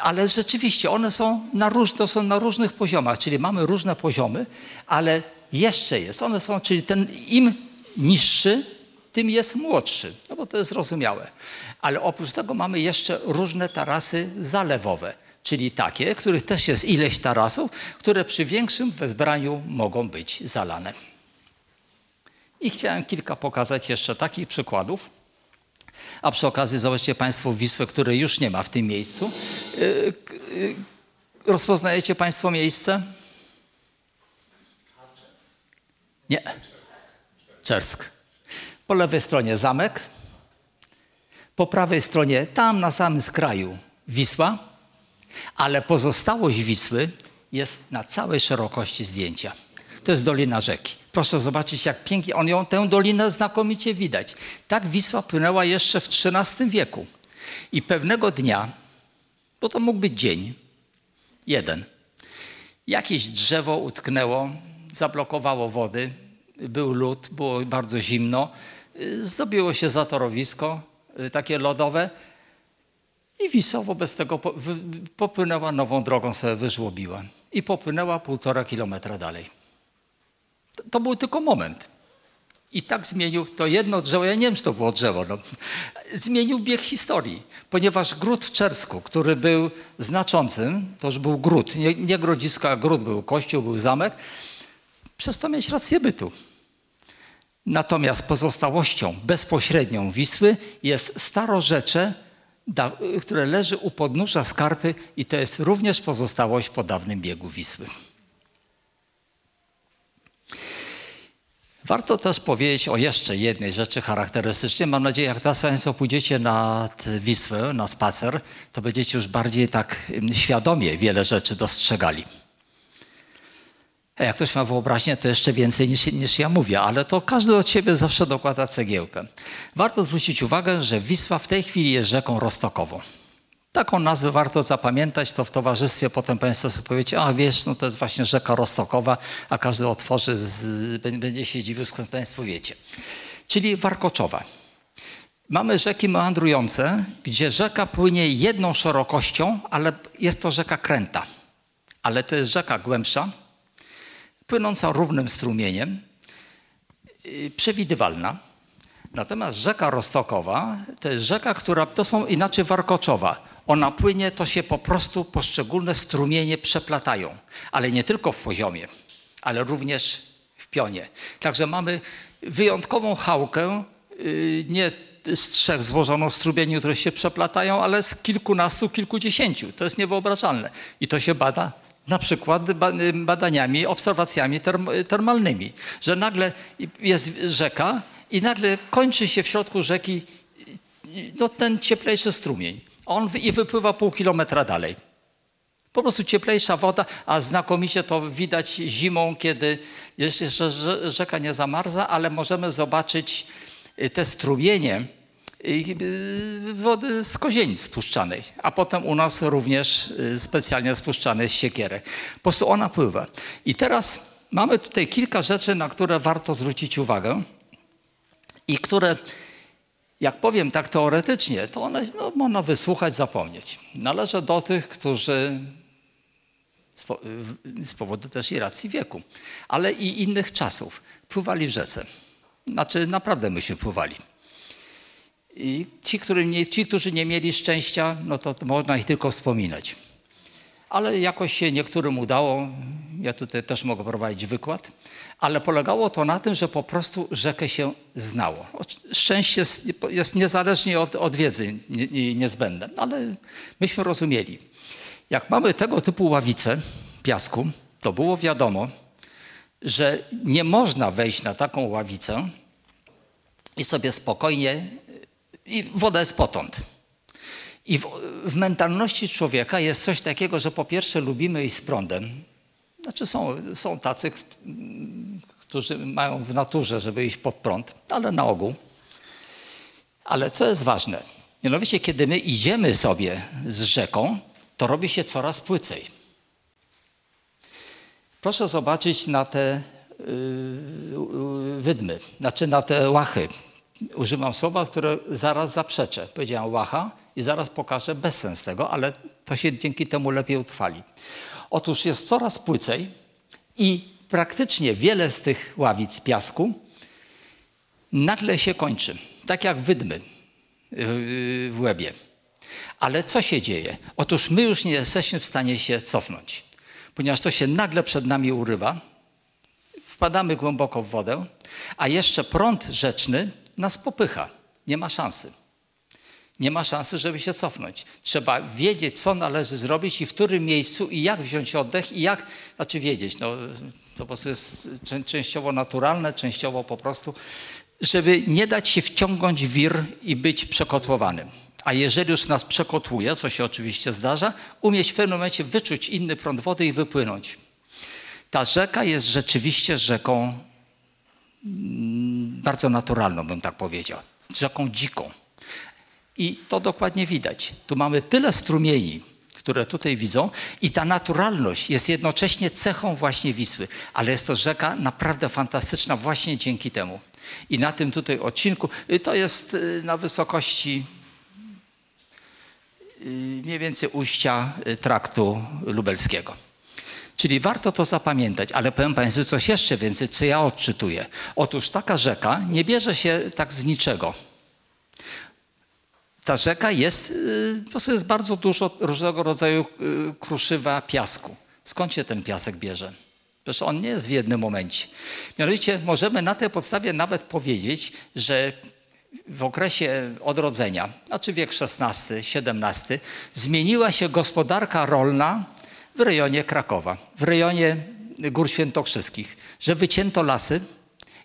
ale rzeczywiście one są na, róż, to są na różnych poziomach, czyli mamy różne poziomy, ale jeszcze jest, one są, czyli ten im niższy, tym jest młodszy, no bo to jest zrozumiałe. Ale oprócz tego mamy jeszcze różne tarasy zalewowe, czyli takie, których też jest ileś tarasów, które przy większym wezbraniu mogą być zalane. I chciałem kilka pokazać jeszcze takich przykładów. A przy okazji zobaczcie Państwo Wisłę, której już nie ma w tym miejscu. Yy, yy, Rozpoznajecie Państwo miejsce? Nie. Czersk. Po lewej stronie zamek, po prawej stronie, tam na samym skraju, Wisła, ale pozostałość Wisły jest na całej szerokości zdjęcia. To jest Dolina Rzeki. Proszę zobaczyć, jak pięknie, on ją, tę dolinę znakomicie widać. Tak Wisła płynęła jeszcze w XIII wieku. I pewnego dnia, bo to mógł być dzień, jeden, jakieś drzewo utknęło, zablokowało wody, był lód, było bardzo zimno, zrobiło się zatorowisko y, takie lodowe i Wisła wobec tego popłynęła nową drogą, sobie wyżłobiła i popłynęła półtora kilometra dalej. To, to był tylko moment. I tak zmienił to jedno drzewo, ja nie wiem, czy to było drzewo, no, zmienił bieg historii, ponieważ gród w Czersku, który był znaczącym, to już był gród, nie, nie a gród był kościół, był zamek, przestał mieć rację bytu. Natomiast pozostałością bezpośrednią Wisły jest starorzecze, które leży u podnóża Skarpy i to jest również pozostałość po dawnym biegu Wisły. Warto też powiedzieć o jeszcze jednej rzeczy charakterystycznej. Mam nadzieję, jak teraz Państwo pójdziecie nad Wisłę, na spacer, to będziecie już bardziej tak ym, świadomie wiele rzeczy dostrzegali. Jak ktoś ma wyobraźnię, to jeszcze więcej niż, niż ja mówię, ale to każdy od siebie zawsze dokłada cegiełkę. Warto zwrócić uwagę, że Wisła w tej chwili jest rzeką roztokową. Taką nazwę warto zapamiętać, to w towarzystwie potem Państwo sobie powiecie, a wiesz, no to jest właśnie rzeka Roztokowa, a każdy otworzy, z, będzie się dziwił, skąd Państwo wiecie. Czyli Warkoczowa. Mamy rzeki meandrujące, gdzie rzeka płynie jedną szerokością, ale jest to rzeka kręta. Ale to jest rzeka głębsza, płynąca równym strumieniem, yy, przewidywalna. Natomiast rzeka Roztokowa to jest rzeka, która, to są inaczej warkoczowa. Ona płynie, to się po prostu poszczególne strumienie przeplatają, ale nie tylko w poziomie, ale również w pionie. Także mamy wyjątkową chałkę, yy, nie z trzech złożoną strumieni, które się przeplatają, ale z kilkunastu, kilkudziesięciu. To jest niewyobrażalne. I to się bada na przykład ba- badaniami, obserwacjami term- termalnymi, że nagle jest rzeka i nagle kończy się w środku rzeki no, ten cieplejszy strumień. On i wypływa pół kilometra dalej. Po prostu cieplejsza woda, a znakomicie to widać zimą, kiedy jeszcze rze- rzeka nie zamarza, ale możemy zobaczyć te strumienie wody z kozienic spuszczanej, a potem u nas również y, specjalnie spuszczanej z siekierek. Po prostu ona pływa. I teraz mamy tutaj kilka rzeczy, na które warto zwrócić uwagę i które, jak powiem tak teoretycznie, to one no, można wysłuchać, zapomnieć. Należę do tych, którzy w- z powodu też i racji wieku, ale i innych czasów pływali w rzece. Znaczy naprawdę myśmy pływali. I ci, nie, ci, którzy nie mieli szczęścia, no to, można ich tylko wspominać. Ale jakoś się niektórym udało, ja tutaj też mogę prowadzić wykład, ale polegało to na tym, że po prostu rzekę się znało. Szczęście jest, niezależnie od, od wiedzy nie, nie, niezbędne, ale myśmy rozumieli. Jak mamy tego typu ławice piasku, to było wiadomo, że nie można wejść na taką ławicę i sobie spokojnie, i woda jest potąd. I w, w mentalności człowieka jest coś takiego, że po pierwsze lubimy iść z prądem. Znaczy są, są tacy, którzy mają w naturze, żeby iść pod prąd, ale na ogół. Ale co jest ważne? Mianowicie, kiedy my idziemy sobie z rzeką, to robi się coraz płycej. Proszę zobaczyć na te yy, wydmy, znaczy na te łachy. Używam słowa, które zaraz zaprzeczę. Powiedziałem łacha i zaraz pokażę bezsens tego, ale to się dzięki temu lepiej utrwali. Otóż jest coraz płycej i praktycznie wiele z tych ławic piasku nagle się kończy. Tak jak wydmy yy, w łebie. Ale co się dzieje? Otóż my już nie jesteśmy w stanie się cofnąć, ponieważ to się nagle przed nami urywa, wpadamy głęboko w wodę, a jeszcze prąd rzeczny nas popycha. Nie ma szansy. Nie ma szansy, żeby się cofnąć. Trzeba wiedzieć, co należy zrobić i w którym miejscu i jak wziąć oddech i jak, znaczy wiedzieć, no, to po prostu jest czę- częściowo naturalne, częściowo po prostu, żeby nie dać się wciągnąć wir i być przekotłowanym. A jeżeli już nas przekotłuje, co się oczywiście zdarza, umieć w pewnym momencie wyczuć inny prąd wody i wypłynąć. Ta rzeka jest rzeczywiście rzeką mm, bardzo naturalną, bym tak powiedział. Rzeką dziką. I to dokładnie widać. Tu mamy tyle strumieni, które tutaj widzą i ta naturalność jest jednocześnie cechą właśnie Wisły. Ale jest to rzeka naprawdę fantastyczna właśnie dzięki temu. I na tym tutaj odcinku, y, to jest y, na wysokości y, mniej więcej ujścia traktu lubelskiego. Czyli warto to zapamiętać, ale powiem Państwu coś jeszcze więcej, co ja odczytuję. Otóż taka rzeka nie bierze się tak z niczego. Ta rzeka jest, y, po prostu jest bardzo dużo różnego rodzaju y, kruszywa piasku. Skąd się ten piasek bierze? Przecież on nie jest w jednym momencie. Mianowicie możemy na tej podstawie nawet powiedzieć, że w okresie odrodzenia, znaczy wiek XVI, XVII, zmieniła się gospodarka rolna w rejonie Krakowa, w rejonie Gór Świętokrzyskich, że wycięto lasy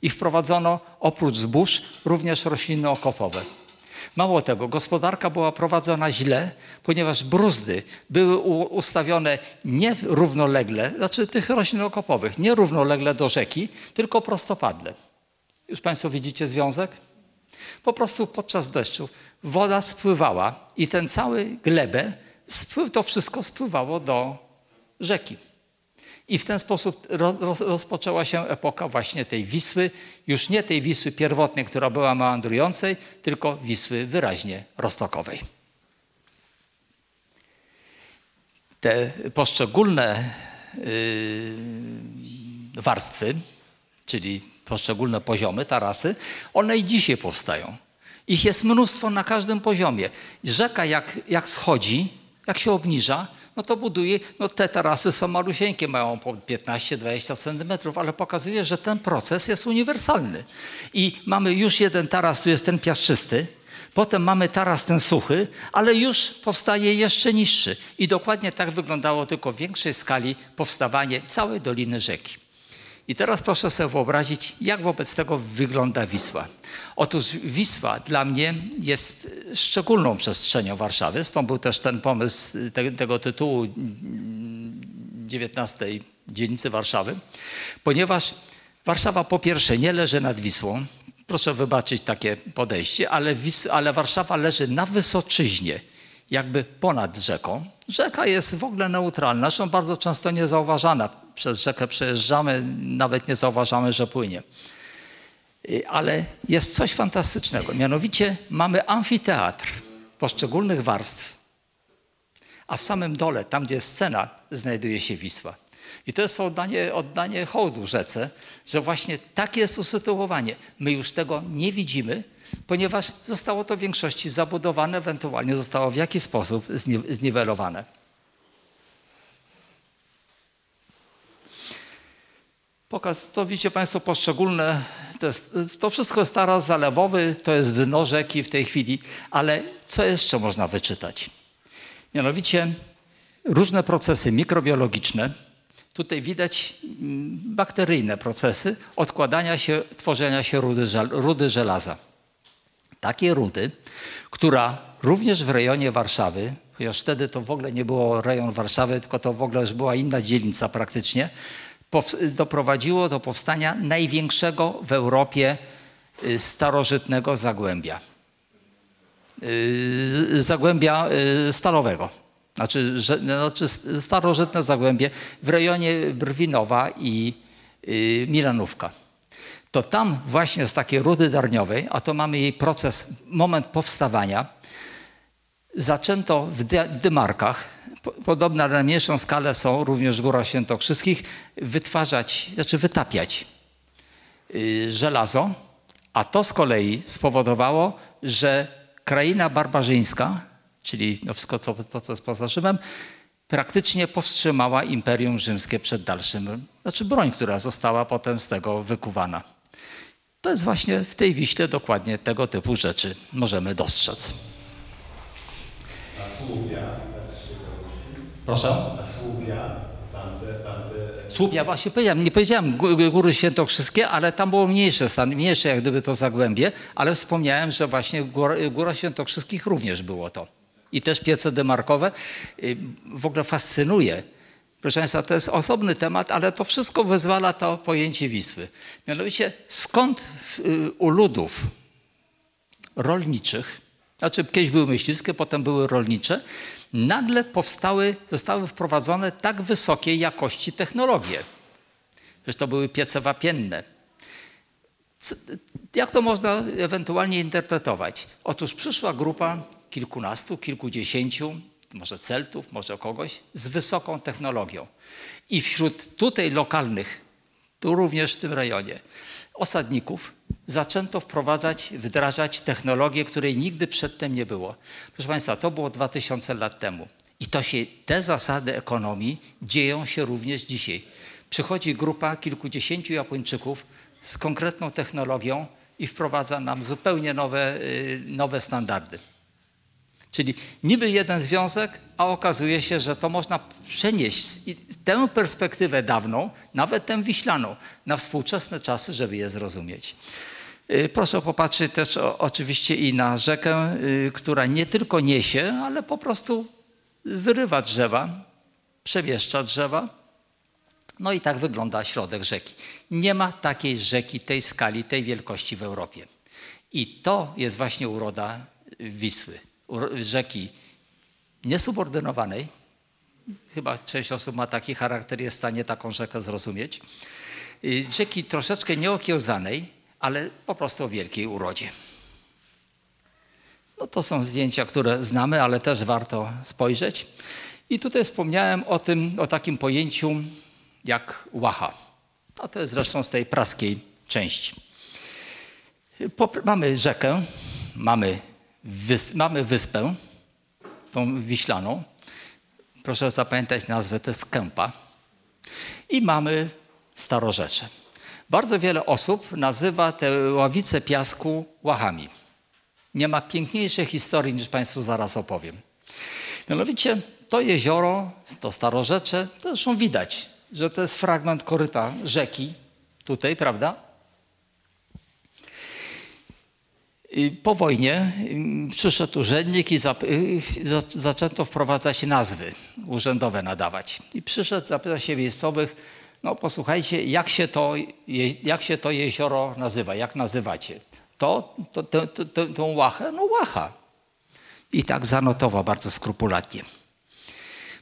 i wprowadzono oprócz zbóż również rośliny okopowe. Mało tego, gospodarka była prowadzona źle, ponieważ bruzdy były ustawione nie równolegle, znaczy tych roślin okopowych, nie równolegle do rzeki, tylko prostopadle. Już Państwo widzicie związek? Po prostu podczas deszczu woda spływała i ten cały glebę, to wszystko spływało do rzeki. I w ten sposób ro, roz, rozpoczęła się epoka właśnie tej Wisły, już nie tej Wisły pierwotnej, która była meandrującej, tylko Wisły wyraźnie roztokowej. Te poszczególne yy, warstwy, czyli poszczególne poziomy, tarasy, one i dzisiaj powstają. Ich jest mnóstwo na każdym poziomie. Rzeka jak, jak schodzi, jak się obniża, no to buduje, no te tarasy są malusieńkie, mają po 15-20 centymetrów, ale pokazuje, że ten proces jest uniwersalny. I mamy już jeden taras, tu jest ten piaszczysty, potem mamy taras ten suchy, ale już powstaje jeszcze niższy. I dokładnie tak wyglądało tylko w większej skali powstawanie całej Doliny Rzeki. I teraz proszę sobie wyobrazić, jak wobec tego wygląda Wisła. Otóż Wisła dla mnie jest szczególną przestrzenią Warszawy, stąd był też ten pomysł te, tego tytułu mm, 19 dzielnicy Warszawy, ponieważ Warszawa po pierwsze nie leży nad Wisłą, proszę wybaczyć takie podejście, ale, Wis, ale Warszawa leży na Wysoczyźnie, jakby ponad rzeką. Rzeka jest w ogóle neutralna, zresztą bardzo często niezauważana. Przez rzekę przejeżdżamy, nawet nie zauważamy, że płynie. Y, Ale jest coś fantastycznego, mianowicie mamy amfiteatr poszczególnych warstw, a w samym dole, tam gdzie jest scena, znajduje się Wisła. I to jest oddanie, oddanie hołdu rzece, że właśnie takie jest usytuowanie. My już tego nie widzimy, ponieważ zostało to w większości zabudowane, ewentualnie zostało w jakiś sposób zni- zniwelowane. Pokaz, to widzicie Państwo poszczególne, to, jest, to wszystko jest taras zalewowy, to jest dno rzeki w tej chwili, ale co jeszcze można wyczytać? Mianowicie różne procesy mikrobiologiczne, tutaj widać mm, bakteryjne procesy odkładania się, tworzenia się rudy, rudy żelaza. Takiej rudy, która również w rejonie Warszawy, chociaż wtedy to w ogóle nie było rejon Warszawy, tylko to w ogóle już była inna dzielnica praktycznie, doprowadziło do powstania największego w Europie y, starożytnego zagłębia. Y, Zagłębia y, stalowego. Znaczy, że, znaczy starożytne zagłębie w rejonie Brwinowa i Milanówka to tam właśnie z takiej rudy darniowej, a to mamy jej proces, moment powstawania, zaczęto w Dy- Dymarkach, po- podobne na mniejszą skalę są również w Górach Świętokrzyskich, wytwarzać, znaczy wytapiać y, żelazo, a to z kolei spowodowało, że kraina barbarzyńska, czyli no wszystko co, to, co jest poza Rzymem, praktycznie powstrzymała Imperium Rzymskie przed dalszym, znaczy broń, która została potem z tego wykuwana. To jest właśnie w tej Wiśle dokładnie tego typu rzeczy możemy dostrzec. A Słupia, tak się to Proszę? A Słupia, tamte, tamte właśnie powiedziałem, nie powiedziałem Gó- Góry Świętokrzyskie, ale tam było mniejsze, stan, mniejsze jak gdyby to Zagłębie, ale wspomniałem, że właśnie Góra, Góra Świętokrzyskich również było to. I też piece demarkowe. Y, W ogóle fascynuje. Proszę Państwa, to jest osobny temat, ale to wszystko wyzwala to pojęcie Wisły. Mianowicie, skąd y, u ludów rolniczych, znaczy kiedyś były myśliwskie, potem były rolnicze, nagle powstały, zostały wprowadzone tak wysokiej jakości technologie. Przecież to były piece wapienne. Co- Jak to można ewentualnie interpretować? Otóż przyszła grupa kilkunastu, kilkudziesięciu, może Celtów, może kogoś, z wysoką technologią. I wśród tutaj lokalnych, tu również w tym rejonie, osadników zaczęto wprowadzać, wdrażać technologię, której nigdy przedtem nie było. Proszę Państwa, to było 2000 lat temu. I to się, te zasady ekonomii dzieją się również dzisiaj. Przychodzi grupa kilkudziesięciu Japończyków z konkretną technologią i wprowadza nam zupełnie nowe, y, nowe standardy. Czyli niby jeden związek, a okazuje się, że to można przenieść tę perspektywę dawną, nawet tę wiślaną, na współczesne czasy, żeby je zrozumieć. Y, Proszę popatrzeć też oczywiście i na rzekę, y, która nie tylko niesie, ale po prostu wyrywa drzewa, przemieszcza drzewa. No i tak wygląda środek rzeki. Nie ma takiej rzeki tej skali, tej wielkości w Europie. I to jest właśnie uroda Wisły. Rzeki niesubordynowanej. Chyba część osób ma taki charakter, jest w stanie taką rzekę zrozumieć. Y, Rzeki troszeczkę nieokiełzanej, ale po prostu o wielkiej urodzie. No to są zdjęcia, które znamy, ale też warto spojrzeć. I tutaj wspomniałem o tym, o takim pojęciu jak łacha. A to jest zresztą z tej praskiej części. Mamy rzekę, mamy, wys- mamy wyspę, tą wiślaną. Proszę zapamiętać nazwę, to jest Kępa. I mamy Starorzecze. Bardzo wiele osób nazywa te ławice piasku łachami. Nie ma piękniejszej historii niż Państwu zaraz opowiem. Mianowicie to jezioro, to Starorzecze, to zresztą widać, że to jest fragment koryta rzeki, tutaj, prawda? I po wojnie ym, przyszedł urzędnik i y, za- zaczęto wprowadzać nazwy urzędowe nadawać. I przyszedł, zapytał się miejscowych, no posłuchajcie, jak się to, jak się to jezioro nazywa, jak nazywacie? To, to, to, to, to, tą łachę? No łacha. I tak zanotował bardzo skrupulatnie.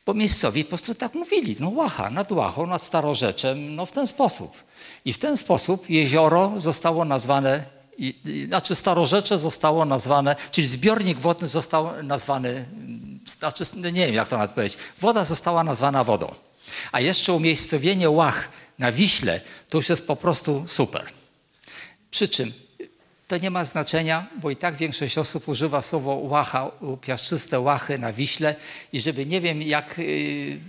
Bo miejscowi po prostu tak mówili, no łacha, nad łachą, nad starorzeczem, no w ten sposób. I w ten sposób jezioro zostało nazwane, i, i, znaczy starorzecze zostało nazwane, czyli zbiornik wodny został nazwany, mm, znaczy no nie wiem jak to nawet powiedzieć, woda została nazwana wodą. A jeszcze umiejscowienie łach na Wiśle to już jest po prostu super. Przy czym to nie ma znaczenia, bo i tak większość osób używa słowo łacha, piaszczyste łachy na Wiśle i żeby nie wiem jak yy,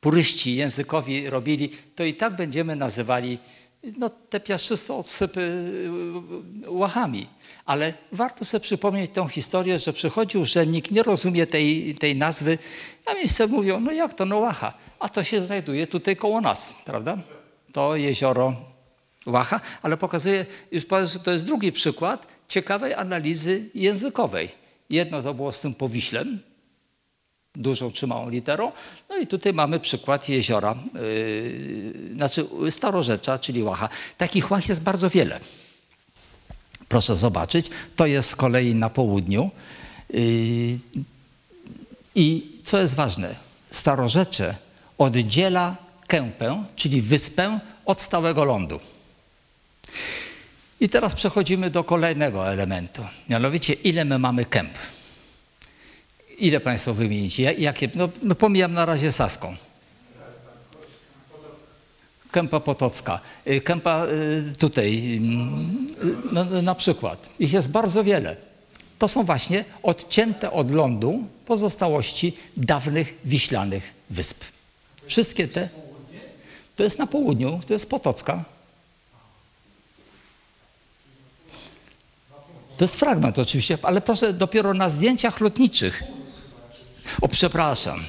puryści językowi robili, to i tak będziemy nazywali no, te piaszczyste odsypy yy, łachami. Ale warto sobie przypomnieć tę historię, że przychodzi urzędnik, nie rozumie tej, tej nazwy, a miejsce mówią, no jak to, no łacha, a to się znajduje tutaj koło nas, prawda? To jezioro Łacha, ale pokazuje, już że to jest drugi przykład ciekawej analizy językowej. Jedno to było z tym powiślem, dużą czy małą literą, no i tutaj mamy przykład jeziora, yy, znaczy starorzecza, czyli Łacha. Takich łach jest bardzo wiele. Proszę zobaczyć, to jest z kolei na południu. Yy, I co jest ważne, starorzecze oddziela kępę, czyli wyspę, od stałego lądu. I teraz przechodzimy do kolejnego elementu. Mianowicie, ile my mamy kęp? Ile Państwo wymienicie? Ja- Jakie? No, no pomijam na razie Saską. Kępa Potocka. Y, Kępa y, tutaj, mm, y, no, na przykład. Ich jest bardzo wiele. To są właśnie odcięte od lądu pozostałości dawnych wiślanych wysp. Wszystkie te. To jest na południu, to jest Potocka. To jest fragment oczywiście, ale proszę dopiero na zdjęciach lotniczych. O, przepraszam.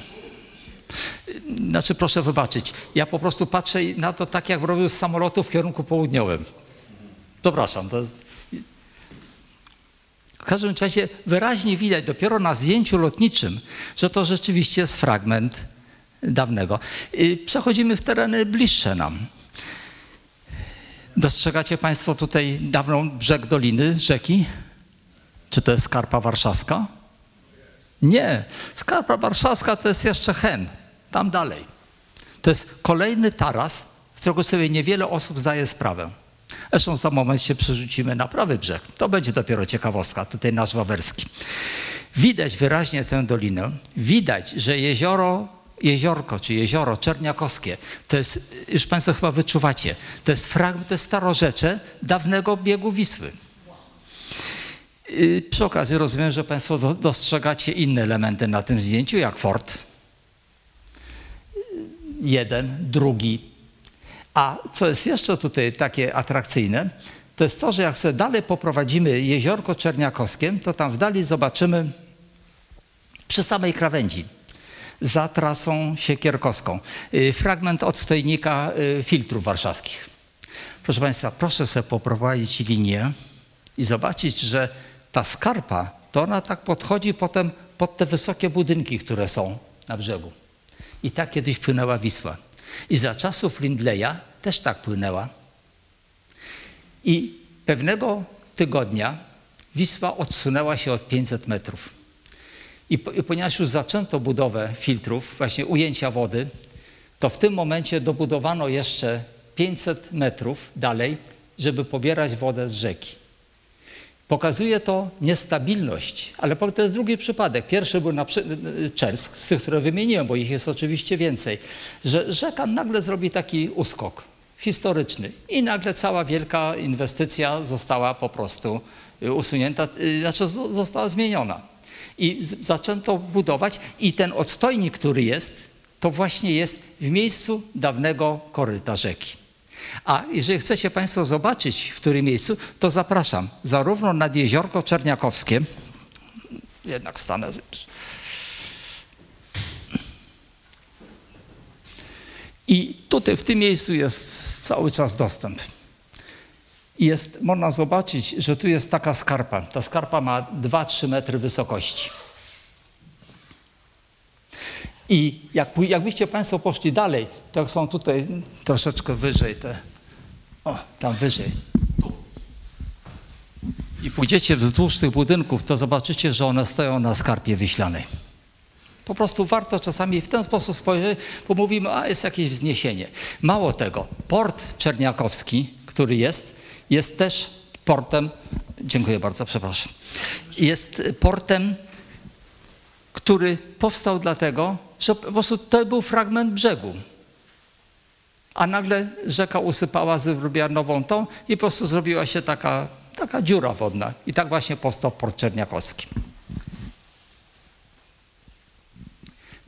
znaczy proszę wybaczyć, ja po prostu patrzę na to tak, jak robił z samolotu w kierunku południowym. Przepraszam, to jest... W każdym razie wyraźnie widać dopiero na zdjęciu lotniczym, że to rzeczywiście jest fragment dawnego. Y, Przechodzimy w tereny bliższe nam. Dostrzegacie Państwo tutaj dawną brzeg doliny rzeki? Czy to jest Skarpa Warszawska? Nie. Skarpa Warszawska to jest jeszcze Hen, tam dalej. To jest kolejny taras, z którego sobie niewiele osób zdaje sprawę. Zresztą za moment się przerzucimy na prawy brzeg. To będzie dopiero ciekawostka, tutaj nasz Wawerski. Widać wyraźnie tę dolinę. Widać, że jezioro, jeziorko czy jezioro czerniakowskie, to jest, już Państwo chyba wyczuwacie, to jest fragment, to jest starorzecze dawnego biegu Wisły. Yy, Przy okazji rozumiem, że Państwo do- dostrzegacie inne elementy na tym zdjęciu, jak fort. Yy, Jeden, drugi. A co jest jeszcze tutaj takie atrakcyjne, to jest to, że jak sobie dalej poprowadzimy jeziorko Czerniakowskie, to tam w dali zobaczymy przy samej krawędzi, za trasą siekierkowską, yy, fragment odstojnika yy, filtrów warszawskich. Proszę Państwa, proszę sobie poprowadzić linię i zobaczyć, że ta skarpa, to ona tak podchodzi potem pod te wysokie budynki, które są na brzegu. I tak kiedyś płynęła Wisła. I za czasów Lindleya też tak płynęła. I pewnego tygodnia Wisła odsunęła się od 500 metrów. I, po, I ponieważ już zaczęto budowę filtrów, właśnie ujęcia wody, to w tym momencie dobudowano jeszcze 500 metrów dalej, żeby pobierać wodę z rzeki. Pokazuje to niestabilność, ale to jest drugi przypadek. Pierwszy był na Czersk, z tych, które wymieniłem, bo ich jest oczywiście więcej, że rzeka nagle zrobi taki uskok historyczny i nagle cała wielka inwestycja została po prostu y, usunięta, y, znaczy zo- została zmieniona. I zaczęto budować i ten odstojnik, który jest, to właśnie jest w miejscu dawnego koryta rzeki. A jeżeli chcecie Państwo zobaczyć, w którym miejscu, to zapraszam zarówno nad Jeziorko Czerniakowskie, jednak wstanę, i tutaj w tym miejscu jest cały czas dostęp. Jest, można zobaczyć, że tu jest taka skarpa. Ta skarpa ma 2-3 metry wysokości. I jak, jakbyście Państwo poszli dalej, to jak są tutaj troszeczkę wyżej te, o, tam wyżej. I pójdziecie wzdłuż tych budynków, to zobaczycie, że one stoją na skarpie wiślanej. Po prostu warto czasami w ten sposób spojrzeć, bo mówimy, a jest jakieś wzniesienie. Mało tego, port czerniakowski, który jest, jest też portem, dziękuję bardzo, przepraszam, jest portem, który powstał dlatego, że po prostu to był fragment brzegu. A nagle rzeka usypała, zrobiła nową tą i po prostu zrobiła się taka, taka dziura wodna. I tak właśnie powstał port czerniakowski.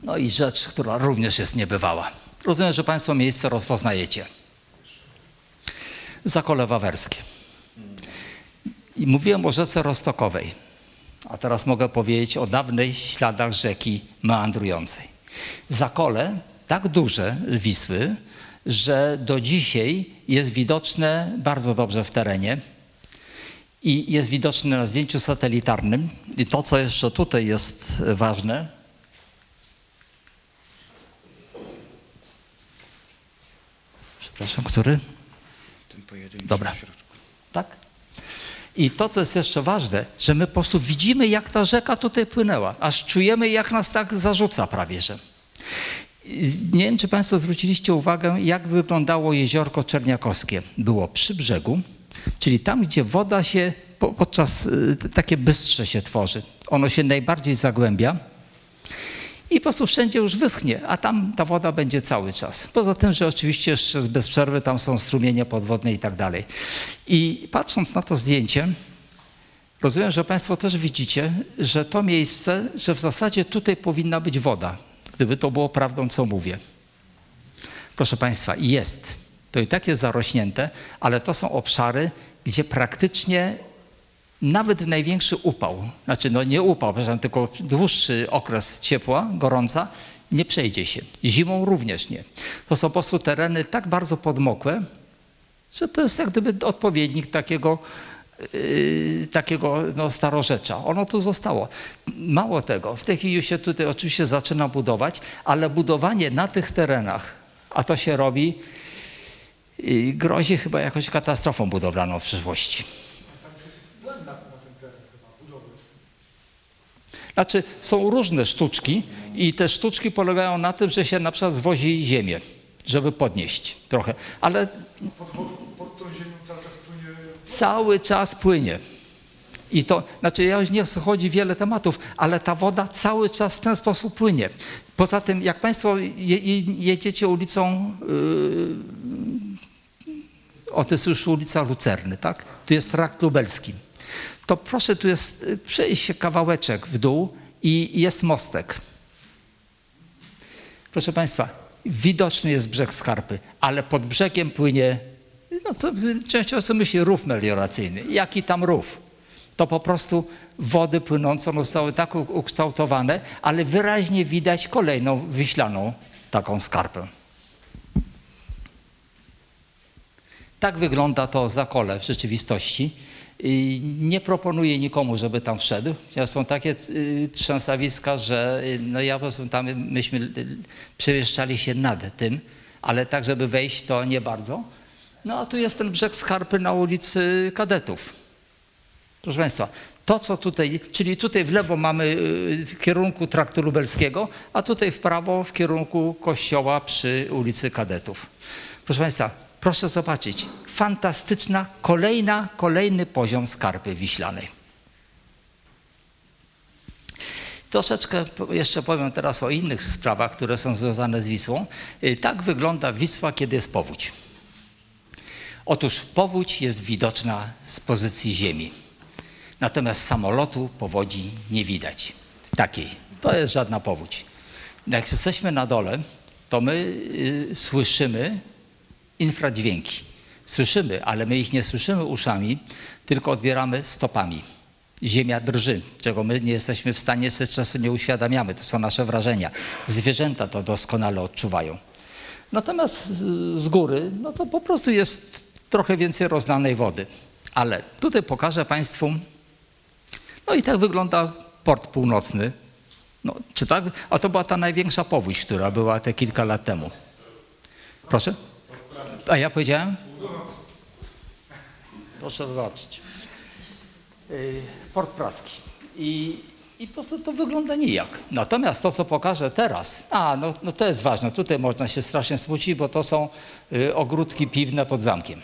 No i rzecz, która również jest niebywała. Rozumiem, że Państwo miejsce rozpoznajecie. Zakole Wawerskie. I mówiłem o rzece Rostokowej, a teraz mogę powiedzieć o dawnych śladach rzeki meandrującej. Zakole tak duże Wisły, że do dzisiaj jest widoczne bardzo dobrze w terenie i jest widoczne na zdjęciu satelitarnym. I to, co jeszcze tutaj jest ważne, Przepraszam, który? Ten pojedynczy Dobra. w środku. Tak? I to, co jest jeszcze ważne, że my po prostu widzimy, jak ta rzeka tutaj płynęła, aż czujemy, jak nas tak zarzuca prawie, że. Nie wiem, czy Państwo zwróciliście uwagę, jak wyglądało jeziorko Czerniakowskie. Było przy brzegu, czyli tam, gdzie woda się po- podczas, y, takie bystrze się tworzy. Ono się najbardziej zagłębia i po prostu wszędzie już wyschnie, a tam ta woda będzie cały czas. Poza tym, że oczywiście jeszcze bez przerwy tam są strumienie podwodne i tak dalej. I patrząc na to zdjęcie, rozumiem, że Państwo też widzicie, że to miejsce, że w zasadzie tutaj powinna być woda, gdyby to było prawdą, co mówię. Proszę Państwa, jest. To i tak jest zarośnięte, ale to są obszary, gdzie praktycznie nawet największy upał, znaczy no nie upał, tylko dłuższy okres ciepła, gorąca, nie przejdzie się. Zimą również nie. To są po prostu tereny tak bardzo podmokłe, że to jest jak gdyby odpowiednik takiego, takiego no, starorzecza. Ono tu zostało. Mało tego, w tej chwili się tutaj oczywiście zaczyna budować, ale budowanie na tych terenach, a to się robi, yy, grozi chyba jakąś katastrofą budowlaną w przyszłości. Znaczy są różne sztuczki i te sztuczki polegają na tym, że się na przykład zwozi ziemię, żeby podnieść trochę, ale Pod, wodą, pod tą ziemią cały czas cały czas płynie. I to, znaczy ja już nie chodzi wiele tematów, ale ta woda cały czas w ten sposób płynie. Poza tym, jak Państwo je, je, jedziecie ulicą, yy, o to jest już ulica Lucerny, tak? Tu jest trakt lubelski. To proszę, tu jest, przejść się kawałeczek w dół i jest mostek. Proszę Państwa, widoczny jest brzeg Skarpy, ale pod brzegiem płynie, no co, część osób myśli rów melioracyjny. Jaki tam rów? To po prostu wody płynące zostały tak ukształtowane, ale wyraźnie widać kolejną wyślaną taką skarpę. Tak wygląda to zakole w rzeczywistości. I Nie proponuję nikomu, żeby tam wszedł. Są takie y, trzęsawiska, że y, no ja po prostu tam myśmy y, przemieszczali się nad tym, ale tak, żeby wejść, to nie bardzo. No a tu jest ten brzeg Skarpy na ulicy Kadetów. Proszę Państwa, to co tutaj, czyli tutaj w lewo mamy y, w kierunku traktu lubelskiego, a tutaj w prawo w kierunku kościoła przy ulicy Kadetów. Proszę Państwa, proszę zobaczyć, fantastyczna kolejna, kolejny poziom skarpy wiślanej. Troszeczkę jeszcze powiem teraz o innych sprawach, które są związane z Wisłą. Y, Tak wygląda Wisła, kiedy jest powódź. Otóż powódź jest widoczna z pozycji ziemi. Natomiast samolotu powodzi nie widać. Takiej. To jest żadna powódź. Jak jesteśmy na dole, to my y, słyszymy infradźwięki. Słyszymy, ale my ich nie słyszymy uszami, tylko odbieramy stopami. Ziemia drży, czego my nie jesteśmy w stanie, sobie często nie uświadamiamy. To są nasze wrażenia. Zwierzęta to doskonale odczuwają. Natomiast z- z góry, no to po prostu jest trochę więcej rozlanej wody. Ale tutaj pokażę Państwu, no i tak wygląda port północny. No, czy tak? A to była ta największa powódź, która była te kilka lat temu. Proszę? A ja powiedziałem? Proszę zobaczyć. Y, Port Praski. I, I po prostu to wygląda nijak. Natomiast to, co pokażę teraz, a no, no to jest ważne, tutaj można się strasznie smucić, bo to są y, ogródki piwne pod zamkiem.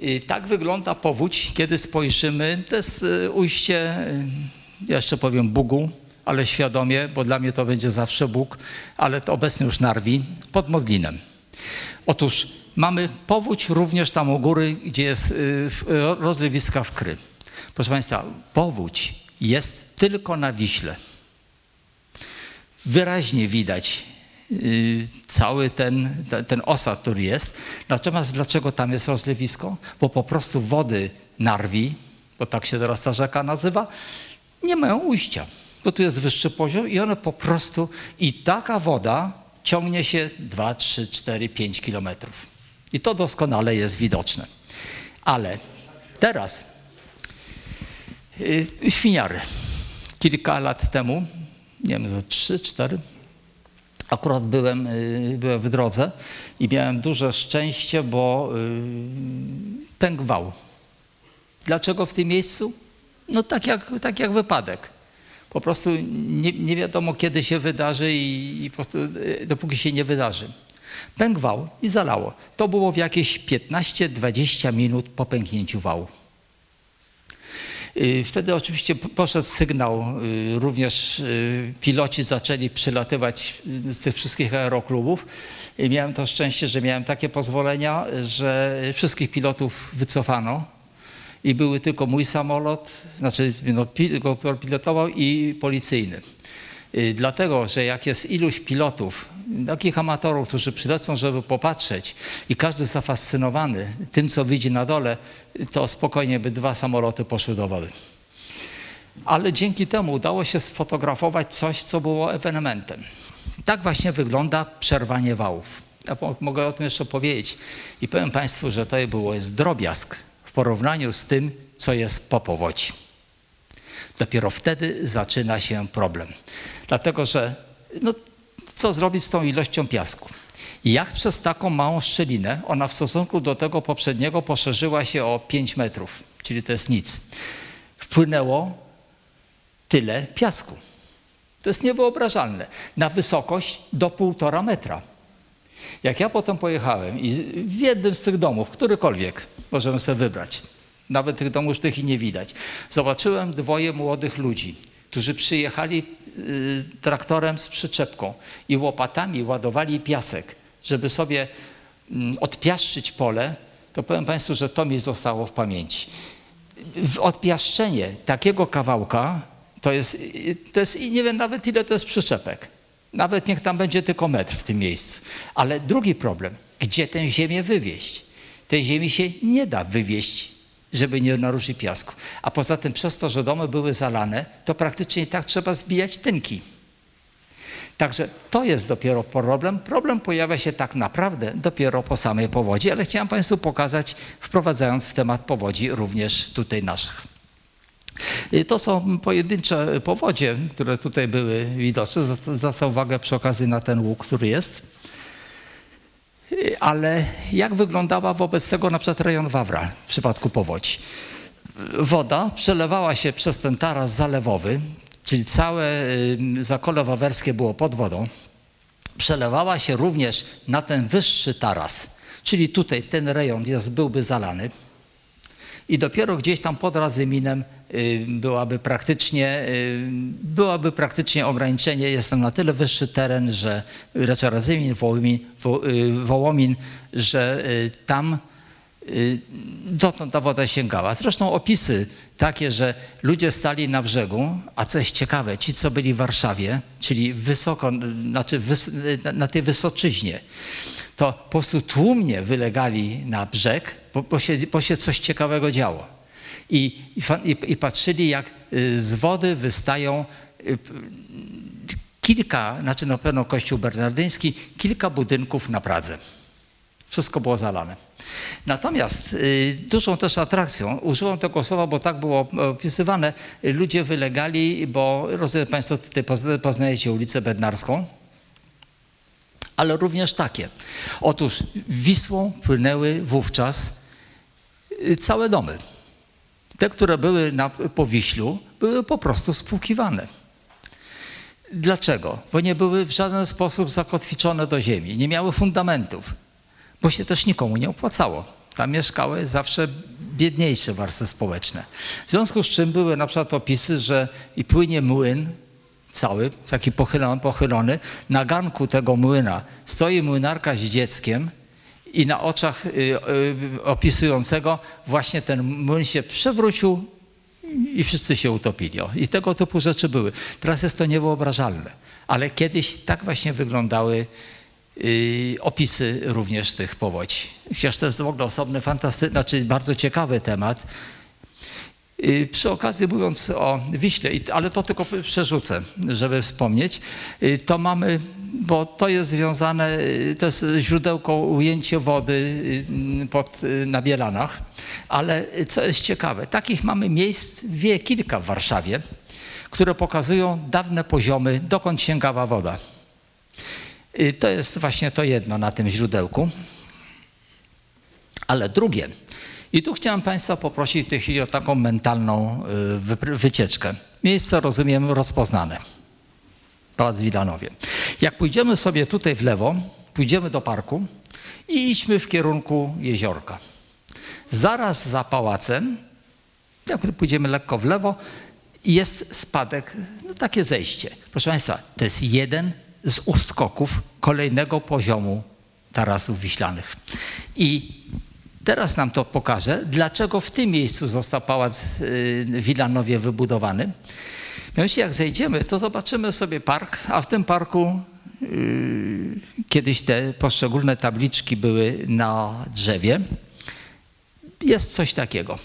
I tak wygląda powódź, kiedy spojrzymy. To jest y, ujście, y, jeszcze powiem Bugu, ale świadomie, bo dla mnie to będzie zawsze Bóg, ale to obecnie już Narwi, pod Modlinem. Otóż mamy powódź również tam u góry, gdzie jest y, rozlewiska w Kry. Proszę Państwa, powódź jest tylko na Wiśle. Wyraźnie widać cały ten, te- ten osad, który jest. Natomiast dlaczego tam jest rozlewisko? Bo po prostu wody Narwi, bo tak się teraz ta rzeka nazywa, nie mają ujścia, bo tu jest wyższy poziom i one po prostu, i taka woda ciągnie się 2, 3, 4, 5 kilometrów. I to doskonale jest widoczne. Ale teraz y, świniary. Kilka lat temu, nie wiem, za 3, 4, akurat byłem, y, byłem w drodze i miałem duże szczęście, bo y, pękł wał. Dlaczego w tym miejscu? No tak jak, tak jak wypadek. Po prostu nie, nie wiadomo kiedy się wydarzy i, i po prostu, y, dopóki się nie wydarzy. Pękł wał i zalało. To było w jakieś 15-20 minut po pęknięciu wału. Y, Wtedy oczywiście poszedł sygnał, y, również y, piloci zaczęli przylatywać z tych wszystkich aeroklubów. Miałem to szczęście, że miałem takie pozwolenia, że wszystkich pilotów wycofano i były tylko mój samolot, znaczy no, pilotował i policyjny. Y, Dlatego, że jak jest iluś pilotów, takich amatorów, którzy przylecą, żeby popatrzeć i każdy zafascynowany tym, co widzi na dole, to spokojnie by dwa samoloty poszły do wody. ale dzięki temu udało się sfotografować coś, co było ewenementem. Tak właśnie wygląda przerwanie wałów. Ja mogę o tym jeszcze powiedzieć i powiem Państwu, że to było jest drobiazg w porównaniu z tym, co jest po powodzi. Dopiero wtedy zaczyna się problem. Dlatego, że no, co zrobić z tą ilością piasku? Jak przez taką małą szczelinę, ona w stosunku do tego poprzedniego poszerzyła się o 5 metrów, czyli to jest nic, wpłynęło tyle piasku. To jest niewyobrażalne. Na wysokość do półtora metra. Jak ja potem pojechałem i w jednym z tych domów, którykolwiek możemy sobie wybrać, nawet tych domów tych i nie widać, zobaczyłem dwoje młodych ludzi, którzy przyjechali y, traktorem z przyczepką i łopatami ładowali piasek, żeby sobie mm, odpiaszczyć pole, to powiem Państwu, że to mi zostało w pamięci. Odpiaszczenie takiego kawałka to jest, to jest, nie wiem nawet ile to jest przyczepek. Nawet niech tam będzie tylko metr w tym miejscu. Ale drugi problem, gdzie tę ziemię wywieźć? Tej ziemi się nie da wywieźć, żeby nie naruszyć piasku. A poza tym przez to, że domy były zalane, to praktycznie tak trzeba zbijać tynki. Także to jest dopiero problem. Problem pojawia się tak naprawdę dopiero po samej powodzi, ale chciałem Państwu pokazać, wprowadzając w temat powodzi również tutaj naszych. To są pojedyncze powodzie, które tutaj były widoczne. Zwracam uwagę przy okazji na ten łuk, który jest. Ale jak wyglądała wobec tego na przykład rejon Wawra w przypadku powodzi? Woda przelewała się przez ten taras zalewowy, czyli całe zakole wawerskie było pod wodą. Przelewała się również na ten wyższy taras, czyli tutaj ten rejon jest, byłby zalany i dopiero gdzieś tam pod Razyminem y, byłaby praktycznie, y, byłaby praktycznie ograniczenie. Jest tam na tyle wyższy teren, że raczej Razymin, Wołomin, y, Wołomin że tam dotąd ta woda sięgała. Zresztą opisy takie, że ludzie stali na brzegu, a co jest ciekawe, ci co byli w Warszawie, czyli wysoko, znaczy na tej wysoczyźnie, to po prostu tłumnie wylegali na brzeg, bo, bo, się, bo się coś ciekawego działo. I, i, I, patrzyli, jak y, z wody wystają y, kilka, znaczy na pewno kościół bernardyński, kilka budynków na Pradze. Wszystko było zalane. Natomiast y, dużą też atrakcją, użyłam tego słowa, bo tak było opisywane, ludzie wylegali, bo rozumiem Państwo tutaj poznajecie ulicę Bednarską, ale również takie. Otóż Wisłą płynęły wówczas y, całe domy. Te, które były na Powiślu, były po prostu spłukiwane. Dlaczego? Bo nie były w żaden sposób zakotwiczone do ziemi, nie miały fundamentów, bo się też nikomu nie opłacało. Tam mieszkały zawsze biedniejsze warstwy społeczne. W związku z czym były na przykład opisy, że i płynie młyn cały, taki pochylony, pochylony. Na ganku tego młyna stoi młynarka z dzieckiem i na oczach y, y, opisującego właśnie ten młyn się przewrócił i wszyscy się utopili. I tego typu rzeczy były. Teraz jest to niewyobrażalne, ale kiedyś tak właśnie wyglądały opisy również tych powodzi. Chociaż to jest w ogóle osobny, fantastyczny, znaczy bardzo ciekawy temat, Y, przy okazji mówiąc o Wiśle, ale to tylko przerzucę, żeby wspomnieć, y, to mamy, bo to jest związane, y, to jest źródełko ujęcie wody pod, na Bielanach, ale co jest ciekawe, takich mamy miejsc wie kilka w Warszawie, które pokazują dawne poziomy, dokąd sięgała woda. To jest właśnie to jedno na tym źródełku. Ale drugie, i tu chciałem Państwa poprosić w tej chwili o taką mentalną y, wycieczkę. Miejsce, rozumiem, rozpoznane. Pałac Wilanowie. Jak pójdziemy sobie tutaj w lewo, pójdziemy do parku i idźmy w kierunku jeziorka. Zaraz za pałacem, jak pójdziemy lekko w lewo, jest spadek, no takie zejście. Proszę Państwa, to jest jeden z uskoków kolejnego poziomu tarasów wiślanych. I Teraz nam to pokaże, dlaczego w tym miejscu został pałac y, w Wilanowie wybudowany. Mianowicie jak zejdziemy, to zobaczymy sobie park, a w tym parku yy, kiedyś te poszczególne tabliczki były na drzewie. Jest coś takiego.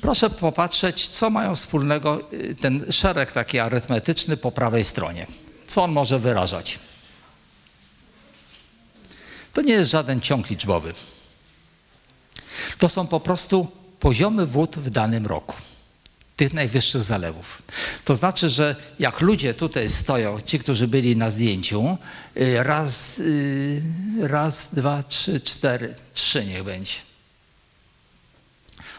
Proszę popatrzeć, co mają wspólnego y, ten szereg taki arytmetyczny po prawej stronie. Co on może wyrażać? To nie jest żaden ciąg liczbowy. To są po prostu poziomy wód w danym roku. Tych najwyższych zalewów. To znaczy, że jak ludzie tutaj stoją, ci, którzy byli na zdjęciu, y, raz, y, raz, dwa, trzy, cztery, trzy niech będzie.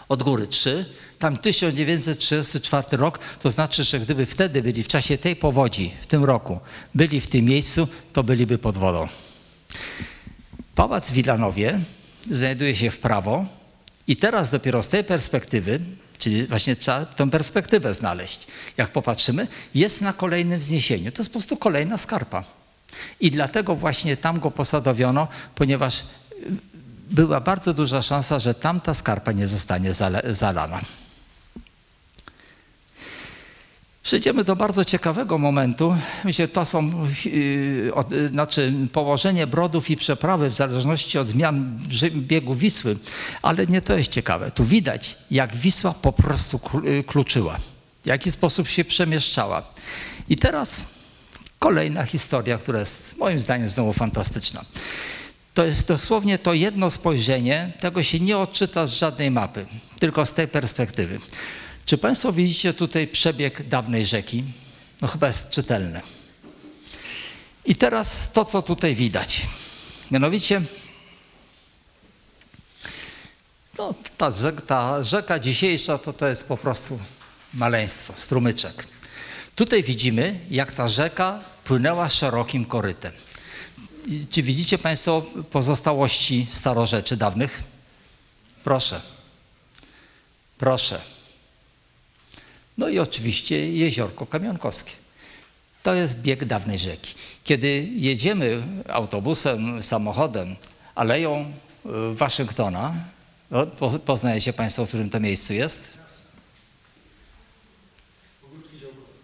Od góry trzy, tam 1934 rok, to znaczy, że gdyby wtedy byli w czasie tej powodzi, w tym roku, byli w tym miejscu, to byliby pod wodą. Pałac w Wilanowie znajduje się w prawo i teraz dopiero z tej perspektywy, czyli właśnie trzeba tę perspektywę znaleźć, jak popatrzymy, jest na kolejnym wzniesieniu. To jest po prostu kolejna skarpa. I dlatego właśnie tam go posadowiono, ponieważ była bardzo duża szansa, że tamta skarpa nie zostanie zalana. Przejdziemy do bardzo ciekawego momentu. Myślę, to są yy, yy, znaczy położenie brodów i przeprawy w zależności od zmian biegu Wisły, ale nie to jest ciekawe. Tu widać, jak Wisła po prostu y, kluczyła, w jaki sposób się przemieszczała. I teraz kolejna historia, która jest moim zdaniem znowu fantastyczna. To jest dosłownie to jedno spojrzenie, tego się nie odczyta z żadnej mapy, tylko z tej perspektywy. Czy Państwo widzicie tutaj przebieg dawnej rzeki? No chyba jest czytelne. I teraz to, co tutaj widać. Mianowicie no, ta, rzeka, ta rzeka dzisiejsza to, to jest po prostu maleństwo, strumyczek. Tutaj widzimy, jak ta rzeka płynęła szerokim korytem. Czy widzicie Państwo pozostałości starorzeczy dawnych? Proszę. Proszę. No i oczywiście jeziorko Kamionkowskie. To jest bieg dawnej rzeki. Kiedy jedziemy autobusem, samochodem aleją y, Waszyngtona, poznajecie Państwo, w którym to miejscu jest?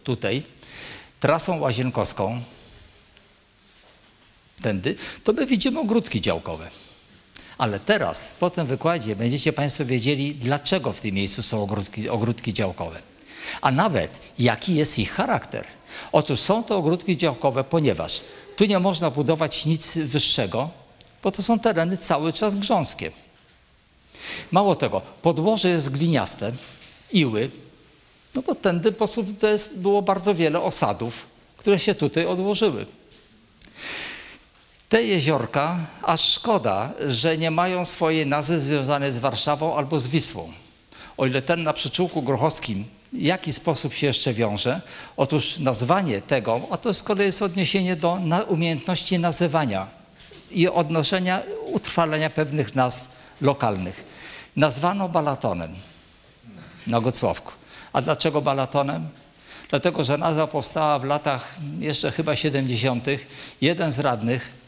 Tutaj. Trasą łazienkowską, tędy, to my widzimy ogródki działkowe. Ale teraz, po tym wykładzie, będziecie Państwo wiedzieli, dlaczego w tym miejscu są ogródki, ogródki działkowe a nawet jaki jest ich charakter. Otóż są to ogródki działkowe, ponieważ tu nie można budować nic wyższego, bo to są tereny cały czas grząskie. Mało tego, podłoże jest gliniaste, iły, no bo tędy po jest, było bardzo wiele osadów, które się tutaj odłożyły. Te jeziorka, aż szkoda, że nie mają swojej nazwy związanej z Warszawą albo z Wisłą. O ile ten na przyczółku grochowskim jaki sposób się jeszcze wiąże? Otóż nazwanie tego, a to z kolei jest odniesienie do umiejętności nazywania i odnoszenia, utrwalenia pewnych nazw lokalnych. Nazwano Balatonem na Gocławku. A dlaczego Balatonem? Dlatego, że nazwa powstała w latach jeszcze chyba 70. Jeden z radnych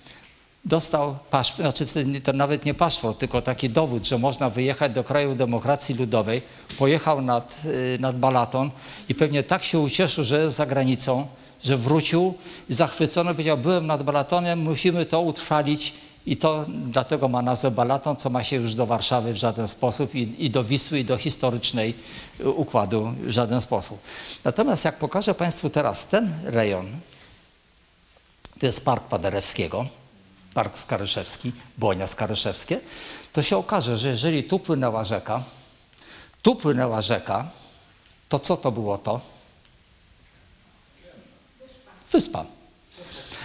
dostał paszport, znaczy to nawet nie paszport, tylko taki dowód, że można wyjechać do kraju demokracji ludowej, pojechał nad, y, nad Balaton i pewnie tak się ucieszył, że jest za granicą, że wrócił i zachwycony powiedział, byłem nad Balatonem, musimy to utrwalić i to dlatego ma nazwę Balaton, co ma się już do Warszawy w żaden sposób i, i do Wisły, i do historycznej y, układu w żaden sposób. Natomiast jak pokażę Państwu teraz ten rejon, to jest Park Paderewskiego, Park Skaryszewski, Błonia Skaryszewskie, to się okaże, że jeżeli tu płynęła rzeka, tu płynęła rzeka, to co to było to? Wyspa.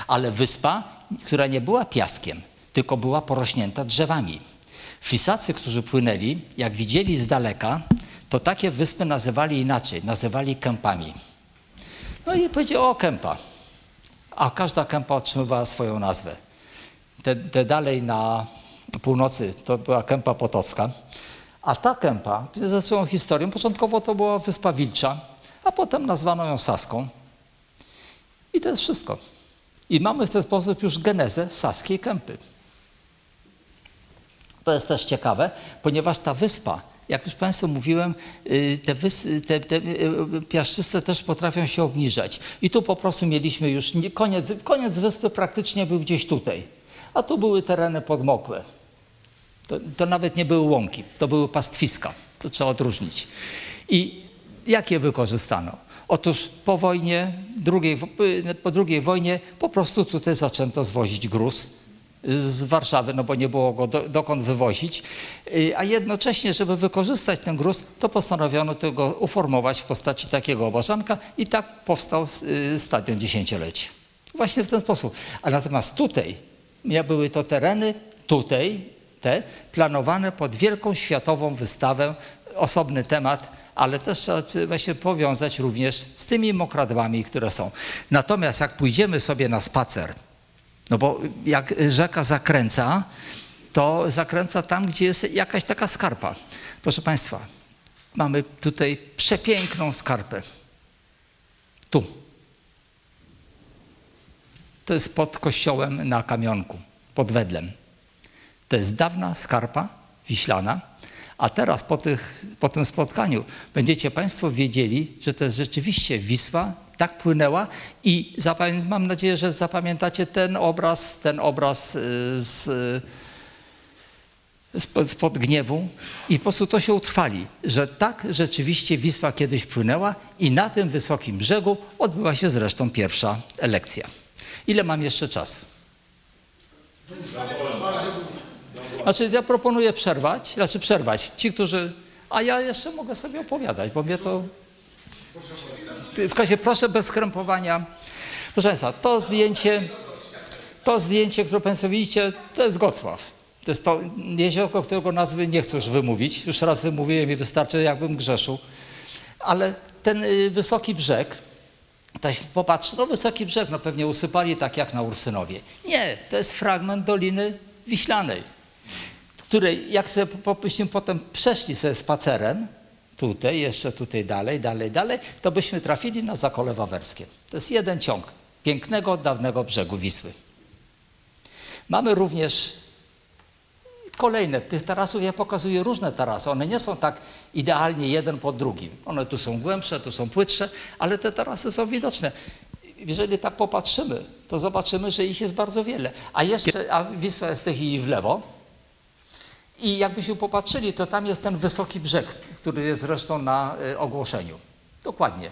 Ale wyspa, która nie była piaskiem, tylko była porośnięta drzewami. Flisacy, którzy płynęli, jak widzieli z daleka, to takie wyspy nazywali inaczej, nazywali kępami. No i powiedział, o kępa. A każda kępa otrzymywała swoją nazwę te, te dalej na północy to była kępa potocka, a ta kępa ze swoją historią, początkowo to była Wyspa Wilcza, a potem nazwano ją Saską. I to jest wszystko. I mamy w ten sposób już genezę Saskiej Kępy. To jest też ciekawe, ponieważ ta wyspa, jak już Państwu mówiłem, y, te, wys- te, te y, piaszczyste też potrafią się obniżać. I tu po prostu mieliśmy już koniec, koniec wyspy praktycznie był gdzieś tutaj a tu były tereny podmokłe. To, to, nawet nie były łąki, to były pastwiska. To trzeba odróżnić. I jak je wykorzystano? Otóż po wojnie, drugiej, po II wojnie po prostu tutaj zaczęto zwozić gruz z Warszawy, no bo nie było go do, dokąd wywozić, Y, a jednocześnie, żeby wykorzystać ten gruz, to postanowiono tego uformować w postaci takiego obożanka i tak powstał y, Stadion Dziesięcioleci. Właśnie w ten sposób. A natomiast tutaj były to tereny, tutaj te, planowane pod wielką światową wystawę, osobny temat, ale też trzeba właśnie powiązać również z tymi mokradłami, które są. Natomiast jak pójdziemy sobie na spacer, no bo jak rzeka zakręca, to zakręca tam, gdzie jest jakaś taka skarpa. Proszę Państwa, mamy tutaj przepiękną skarpę. Tu. To jest pod kościołem na Kamionku, pod Wedlem. To jest dawna skarpa wiślana, a teraz po, tych, po tym spotkaniu będziecie Państwo wiedzieli, że to jest rzeczywiście Wisła, tak płynęła i mam nadzieję, że zapamiętacie ten obraz, ten obraz y, z, spod, spod gniewu i po prostu to się utrwali, że tak rzeczywiście Wisła kiedyś płynęła i na tym wysokim brzegu odbyła się zresztą pierwsza elekcja. Ile mam jeszcze czasu? Znaczy ja proponuję przerwać, znaczy przerwać. Ci, którzy... A ja jeszcze mogę sobie opowiadać, bo mnie to... W razie proszę bez skrępowania. Proszę Państwa, to zdjęcie, to zdjęcie, które Państwo widzicie, to jest Gocław. To jest to jezioro, którego nazwy nie chcę już wymówić. Już raz wymówiłem i wystarczy, jakbym grzeszył. Ale ten y, wysoki brzeg, to popatrz, no wysoki brzeg, no pewnie usypali tak jak na Ursynowie. Nie, to jest fragment Doliny Wiślanej, której jak sobie pobyśmy potem przeszli sobie spacerem, tutaj, jeszcze tutaj dalej, dalej, dalej, to byśmy trafili na Zakole Wawerskie. To jest jeden ciąg pięknego, dawnego brzegu Wisły. Mamy również kolejne. Tych tarasów ja pokazuję różne tarasy. One nie są tak idealnie jeden po drugim. One tu są głębsze, tu są płytsze, ale te tarasy są widoczne. Jeżeli tak popatrzymy, to zobaczymy, że ich jest bardzo wiele. A jeszcze, a Wisła jest tej chwili w lewo. I jakbyśmy popatrzyli, to tam jest ten wysoki brzeg, który jest zresztą na y, ogłoszeniu. Dokładnie.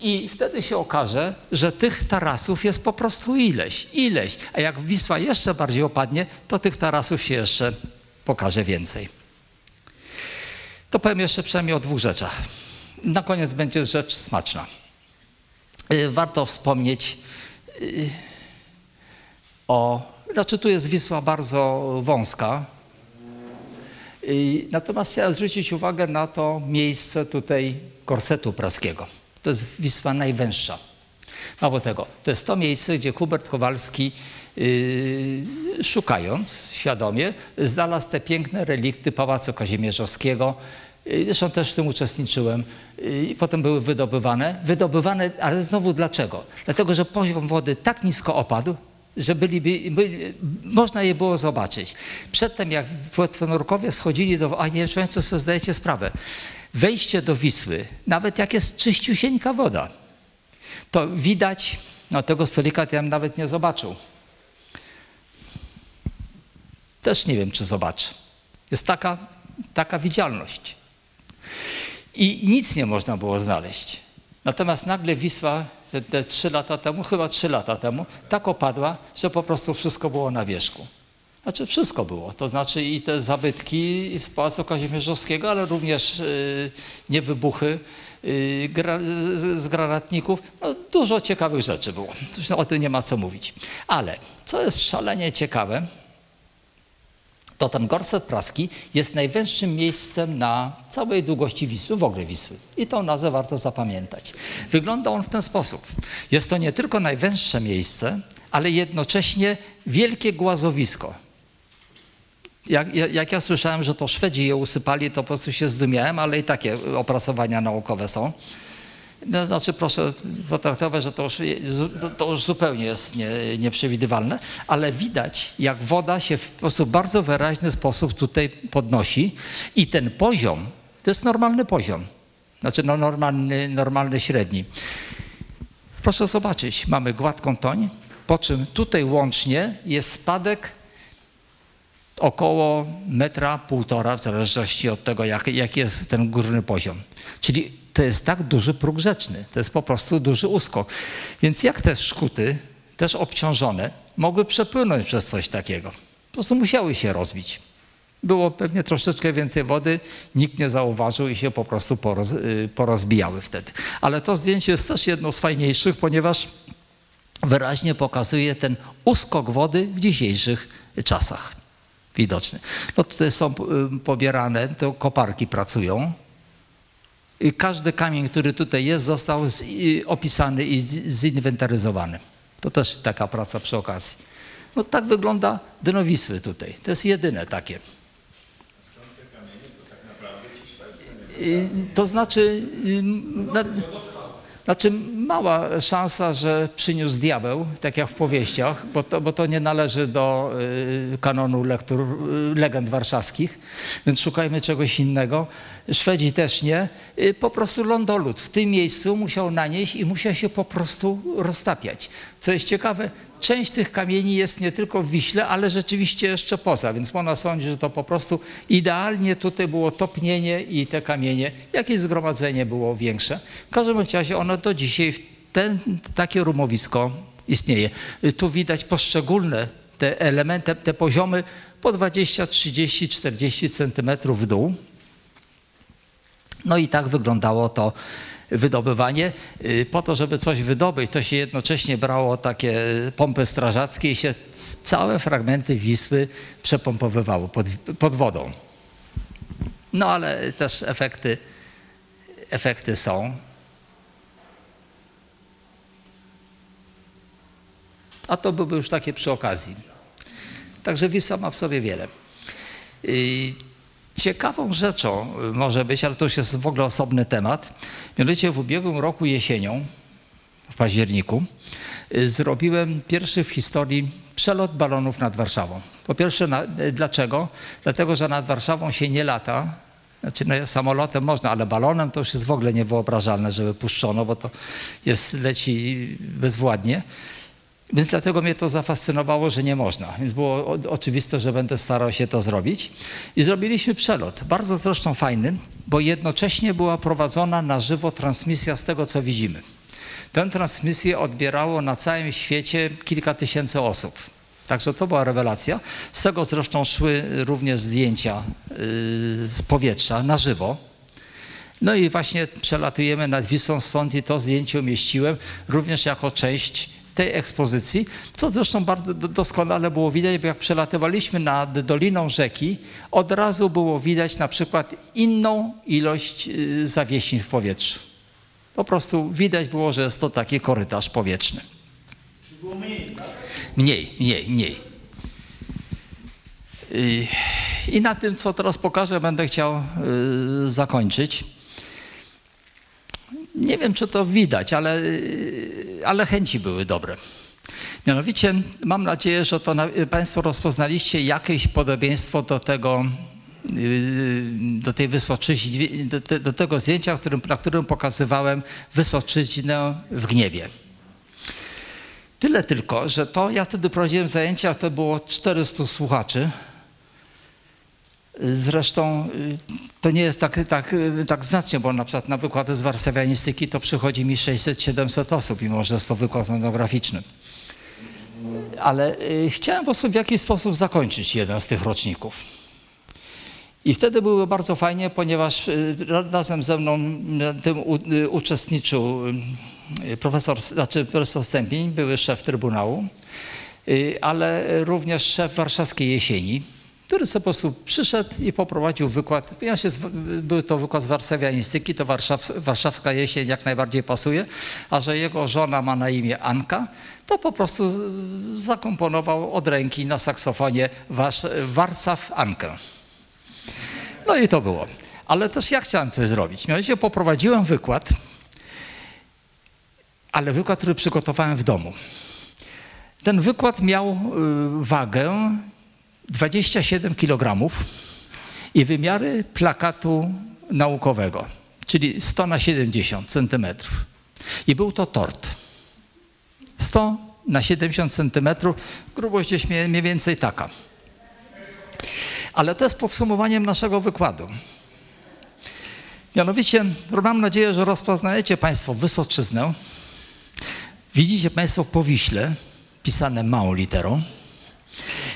I wtedy się okaże, że tych tarasów jest po prostu ileś, ileś. A jak Wisła jeszcze bardziej opadnie, to tych tarasów się jeszcze pokaże więcej. To powiem jeszcze przynajmniej o dwóch rzeczach. Na koniec będzie rzecz smaczna. Y, warto wspomnieć y, o. Znaczy, tu jest Wisła bardzo wąska. Y, natomiast chciałem zwrócić uwagę na to miejsce tutaj korsetu praskiego. To jest Wisła najwęższa. Mało tego, to jest to miejsce, gdzie Hubert Kowalski yy, szukając świadomie znalazł te piękne relikty Pałacu Kazimierzowskiego. Yy, zresztą też w tym uczestniczyłem. Yy, I potem były wydobywane. Wydobywane, ale znowu dlaczego? Dlatego, że poziom wody tak nisko opadł, że byliby, byli, można je było zobaczyć. Przedtem, jak płetwonurkowie schodzili do... A nie wiem, co sobie zdajecie sprawę wejście do Wisły, nawet jak jest czyściusieńka woda, to widać, no tego stolika to ja bym nawet nie zobaczył. Też nie wiem, czy zobaczę. Jest taka, taka widzialność. I nic nie można było znaleźć. Natomiast nagle Wisła te, te trzy lata temu, chyba trzy lata temu, tak opadła, że po prostu wszystko było na wierzchu. Znaczy wszystko było, to znaczy i te zabytki z Pałacu Kazimierzowskiego, ale również y, niewybuchy y, z, z granatników. No, dużo ciekawych rzeczy było, Zresztą o tym nie ma co mówić. Ale co jest szalenie ciekawe, to ten gorset praski jest najwęższym miejscem na całej długości Wisły, w ogóle Wisły. I tą nazwę warto zapamiętać. Wygląda on w ten sposób. Jest to nie tylko najwęższe miejsce, ale jednocześnie wielkie głazowisko jak, jak, ja słyszałem, że to Szwedzi je usypali, to po prostu się zdumiałem, ale i takie opracowania naukowe są. No, znaczy proszę potraktować, że to już, to już zupełnie jest nie, nieprzewidywalne, ale widać, jak woda się w sposób bardzo wyraźny sposób tutaj podnosi i ten poziom, to jest normalny poziom, znaczy no normalny, normalny średni. Proszę zobaczyć, mamy gładką toń, po czym tutaj łącznie jest spadek około metra, półtora, w zależności od tego, jak, jaki jest ten górny poziom. Czyli to jest tak duży próg rzeczny, to jest po prostu duży uskok. Więc jak te szkuty, też obciążone, mogły przepłynąć przez coś takiego? Po prostu musiały się rozbić. Było pewnie troszeczkę więcej wody, nikt nie zauważył i się po prostu poroz, y, porozbijały wtedy. Ale to zdjęcie jest też jedno z fajniejszych, ponieważ wyraźnie pokazuje ten uskok wody w dzisiejszych czasach widoczny. No tutaj są y, pobierane, to koparki pracują. I każdy kamień, który tutaj jest, został opisany i zinwentaryzowany. To też taka praca przy okazji. No tak wygląda dno Wisły tutaj. To jest jedyne takie. Y, To znaczy, y, na, znaczy mała szansa, że przyniósł diabeł, tak jak w powieściach, bo to, bo to nie należy do y, kanonu lektur, y, legend warszawskich, więc szukajmy czegoś innego. Szwedzi też nie. Y, po prostu lądolud w tym miejscu musiał nanieść i musiał się po prostu roztapiać. Co jest ciekawe, część tych kamieni jest nie tylko w Wiśle, ale rzeczywiście jeszcze poza, więc można sądzić, że to po prostu idealnie tutaj było topnienie i te kamienie, jakieś zgromadzenie było większe. W każdym razie ono do dzisiaj, ten, takie rumowisko istnieje. Tu widać poszczególne te elementy, te poziomy po 20, 30, 40 centymetrów w dół. No i tak wyglądało to wydobywanie. Y, Po to, żeby coś wydobyć, to się jednocześnie brało takie pompy strażackie i się całe fragmenty Wisły przepompowywało pod, pod wodą. No ale też efekty, efekty są. A to były już takie przy okazji. Także Wisła ma w sobie wiele. Ciekawą rzeczą y, może być, ale to już jest w ogóle osobny temat, mianowicie w ubiegłym roku jesienią, w październiku, y, zrobiłem pierwszy w historii przelot balonów nad Warszawą. Po pierwsze, na, y, dlaczego? Dlatego, że nad Warszawą się nie lata. Znaczy, no, samolotem można, ale balonem to już jest w ogóle niewyobrażalne, żeby puszczono, bo to jest, leci bezwładnie. Więc dlatego mnie to zafascynowało, że nie można. Więc było oczywiste, że będę starał się to zrobić. I zrobiliśmy przelot. Bardzo zresztą fajny, bo jednocześnie była prowadzona na żywo transmisja z tego, co widzimy. Tę transmisję odbierało na całym świecie kilka tysięcy osób. Także to była rewelacja. Z tego zresztą szły również zdjęcia yy, z powietrza na żywo. No i właśnie przelatujemy nad Wisłą stąd i to zdjęcie umieściłem również jako część tej ekspozycji, co zresztą bardzo do- doskonale było widać, bo jak przelatywaliśmy nad doliną rzeki, od razu było widać na przykład inną ilość y, zawiesiń w powietrzu. Po prostu widać było, że jest to taki korytarz powietrzny. Mniej, mniej, mniej. I- I na tym, co teraz pokażę, będę chciał y, zakończyć. Nie wiem, czy to widać, ale, ale chęci były dobre. Mianowicie mam nadzieję, że to Państwo rozpoznaliście jakieś podobieństwo do tego, y, do tej te, do tego zdjęcia, którym, na którym pokazywałem wysoczyznę w gniewie. Tyle tylko, że to ja wtedy prowadziłem zajęcia, to było 400 słuchaczy. Zresztą y, to nie jest tak, tak, tak znacznie, bo na przykład na wykłady z warszawianistyki to przychodzi mi 600-700 osób, mimo że jest to wykład monograficzny. Ale y, chciałem po prostu w jakiś sposób zakończyć jeden z tych roczników. I wtedy były bardzo fajnie, ponieważ y, ra- razem ze mną tym uczestniczył profesor, znaczy profesor Stępień, były szef Trybunału, ale również szef Warszawskiej Jesieni, który po prostu przyszedł i poprowadził wykład. Ja się, był to wykład z warszawianistyki, to warszaw, warszawska jesień jak najbardziej pasuje, a że jego żona ma na imię Anka, to po prostu zakomponował od ręki na saksofonie Warsz, Warszaw Ankę. No i to było. Ale też ja chciałem coś zrobić. Mianowicie poprowadziłem wykład, ale wykład, który przygotowałem w domu. Ten wykład miał y, wagę 27 kg i wymiary plakatu naukowego, czyli 100 na 70 centymetrów. I był to tort. 100 na 70 centymetrów, grubość gdzieś mniej więcej taka. Ale to jest podsumowaniem naszego wykładu. Mianowicie, mam nadzieję, że rozpoznajecie Państwo Wysoczyznę. Widzicie Państwo Powiśle, pisane małą literą.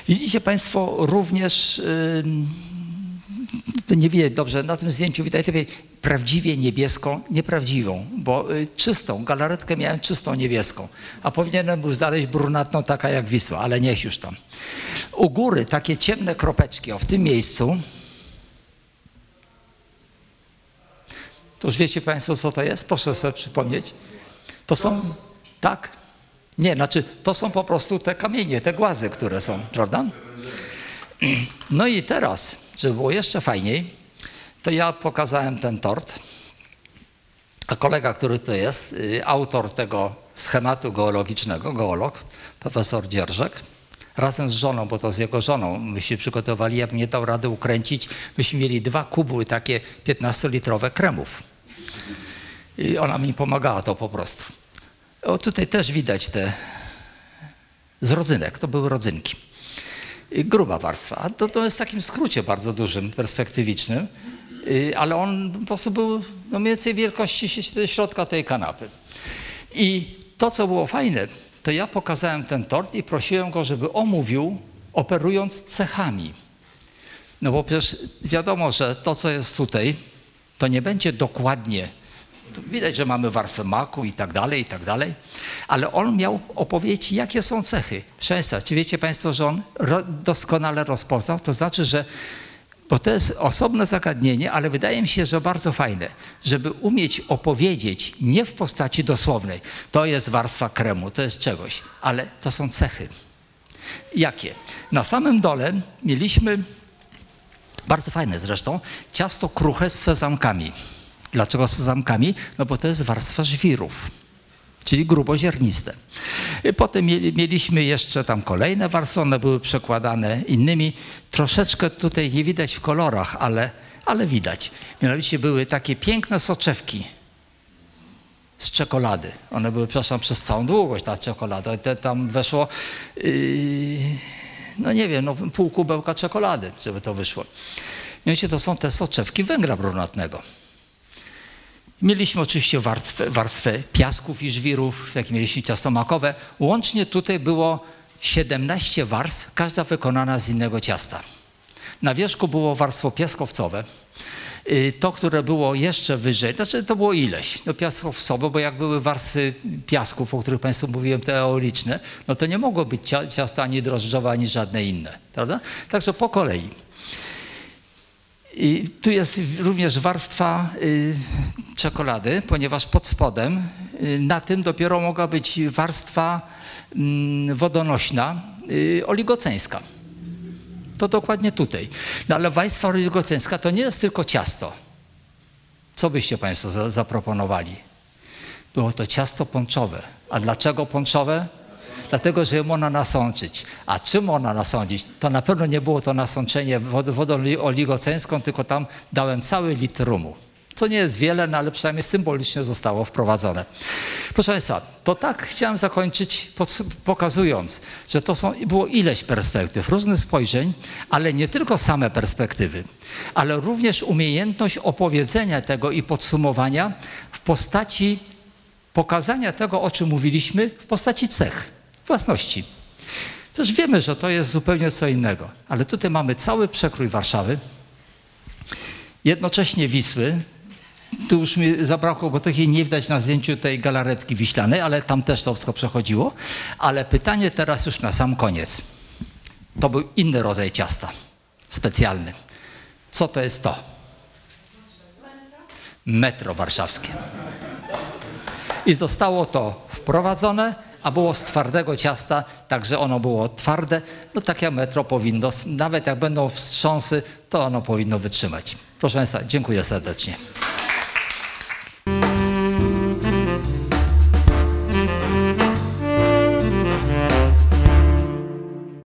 Widzicie Państwo również, to nie widać dobrze, na tym zdjęciu widać lepiej prawdziwie niebieską, nieprawdziwą, bo y, czystą, galaretkę miałem czystą niebieską, a powinienem był znaleźć brunatną taka jak Wisła, ale niech już tam. U góry takie ciemne kropeczki, o w tym miejscu, to już wiecie Państwo, co to jest? Proszę sobie przypomnieć. To są, tak, nie, znaczy to są po prostu te kamienie, te głazy, które są, prawda? No i teraz, żeby było jeszcze fajniej, to ja pokazałem ten tort. A kolega, który to jest, y, autor tego schematu geologicznego, geolog, profesor Dzierżek, razem z żoną, bo to z jego żoną myśmy przygotowali, ja bym nie dał rady ukręcić, myśmy mieli dwa kubły takie 15-litrowe kremów. I ona mi pomagała to po prostu. O, tutaj też widać te z rodzynek, to były rodzynki. Gruba warstwa. To, to jest w takim skrócie bardzo dużym, perspektywicznym, ale on po prostu był no mniej więcej wielkości środka tej kanapy. I to, co było fajne, to ja pokazałem ten tort i prosiłem go, żeby omówił, operując cechami. No bo przecież wiadomo, że to, co jest tutaj, to nie będzie dokładnie Widać, że mamy warstwę maku i tak dalej, i tak dalej. Ale on miał opowiedzieć, jakie są cechy. Często, czy wiecie Państwo, że on doskonale rozpoznał? To znaczy, że, bo to jest osobne zagadnienie, ale wydaje mi się, że bardzo fajne, żeby umieć opowiedzieć nie w postaci dosłownej. To jest warstwa kremu, to jest czegoś, ale to są cechy. Jakie? Na samym dole mieliśmy, bardzo fajne zresztą, ciasto kruche z sezamkami. Dlaczego z sezamkami? No bo to jest warstwa żwirów, czyli grubozierniste. Potem mieliśmy jeszcze tam kolejne warstwy, one były przekładane innymi. Troszeczkę tutaj nie widać w kolorach, ale, ale widać. Mianowicie były takie piękne soczewki z czekolady. One były, przepraszam, przez całą długość ta czekolada. Te, tam weszło, yy, no nie wiem, no pół kubełka czekolady, żeby to wyszło. Mianowicie to są te soczewki węgla brunatnego. Mieliśmy oczywiście warstwę, warstwę piasków i żwirów, jak mieliśmy ciasto makowe. Łącznie tutaj było 17 warstw, każda wykonana z innego ciasta. Na wierzchu było warstwo piaskowcowe. Y, to, które było jeszcze wyżej, znaczy to było ileś, no piaskowcowe, bo jak były warstwy piasków, o których Państwu mówiłem, te eoliczne, no to nie mogło być ciasta ani drożdżowe, ani żadne inne, prawda? Także po kolei. I tu jest również warstwa y, czekolady, ponieważ pod spodem y, na tym dopiero mogła być warstwa y, wodonośna, y, oligoceńska. To dokładnie tutaj. No ale warstwa oligoceńska to nie jest tylko ciasto. Co byście Państwo za, zaproponowali? Było to ciasto ponczowe. A dlaczego ponczowe? Dlatego że ją można nasączyć. A czym ona nasądzić? To na pewno nie było to nasączenie wodą oligocenską, tylko tam dałem cały litr rumu. Co nie jest wiele, no ale przynajmniej symbolicznie zostało wprowadzone. Proszę Państwa, to tak chciałem zakończyć, pokazując, że to są, było ileś perspektyw, różnych spojrzeń, ale nie tylko same perspektywy, ale również umiejętność opowiedzenia tego i podsumowania w postaci pokazania tego, o czym mówiliśmy, w postaci cech własności. Przecież wiemy, że to jest zupełnie co innego, ale tutaj mamy cały przekrój Warszawy, jednocześnie Wisły. Tu już mi zabrakło, bo takiej nie widać na zdjęciu tej galaretki wiślanej, ale tam też to wszystko przechodziło. Ale pytanie teraz już na sam koniec. To był inny rodzaj ciasta, specjalny. Co to jest to? Metro warszawskie. I zostało to wprowadzone a było z twardego ciasta, także ono było twarde. No takie metro powinno, nawet jak będą wstrząsy, to ono powinno wytrzymać. Proszę Państwa, dziękuję serdecznie.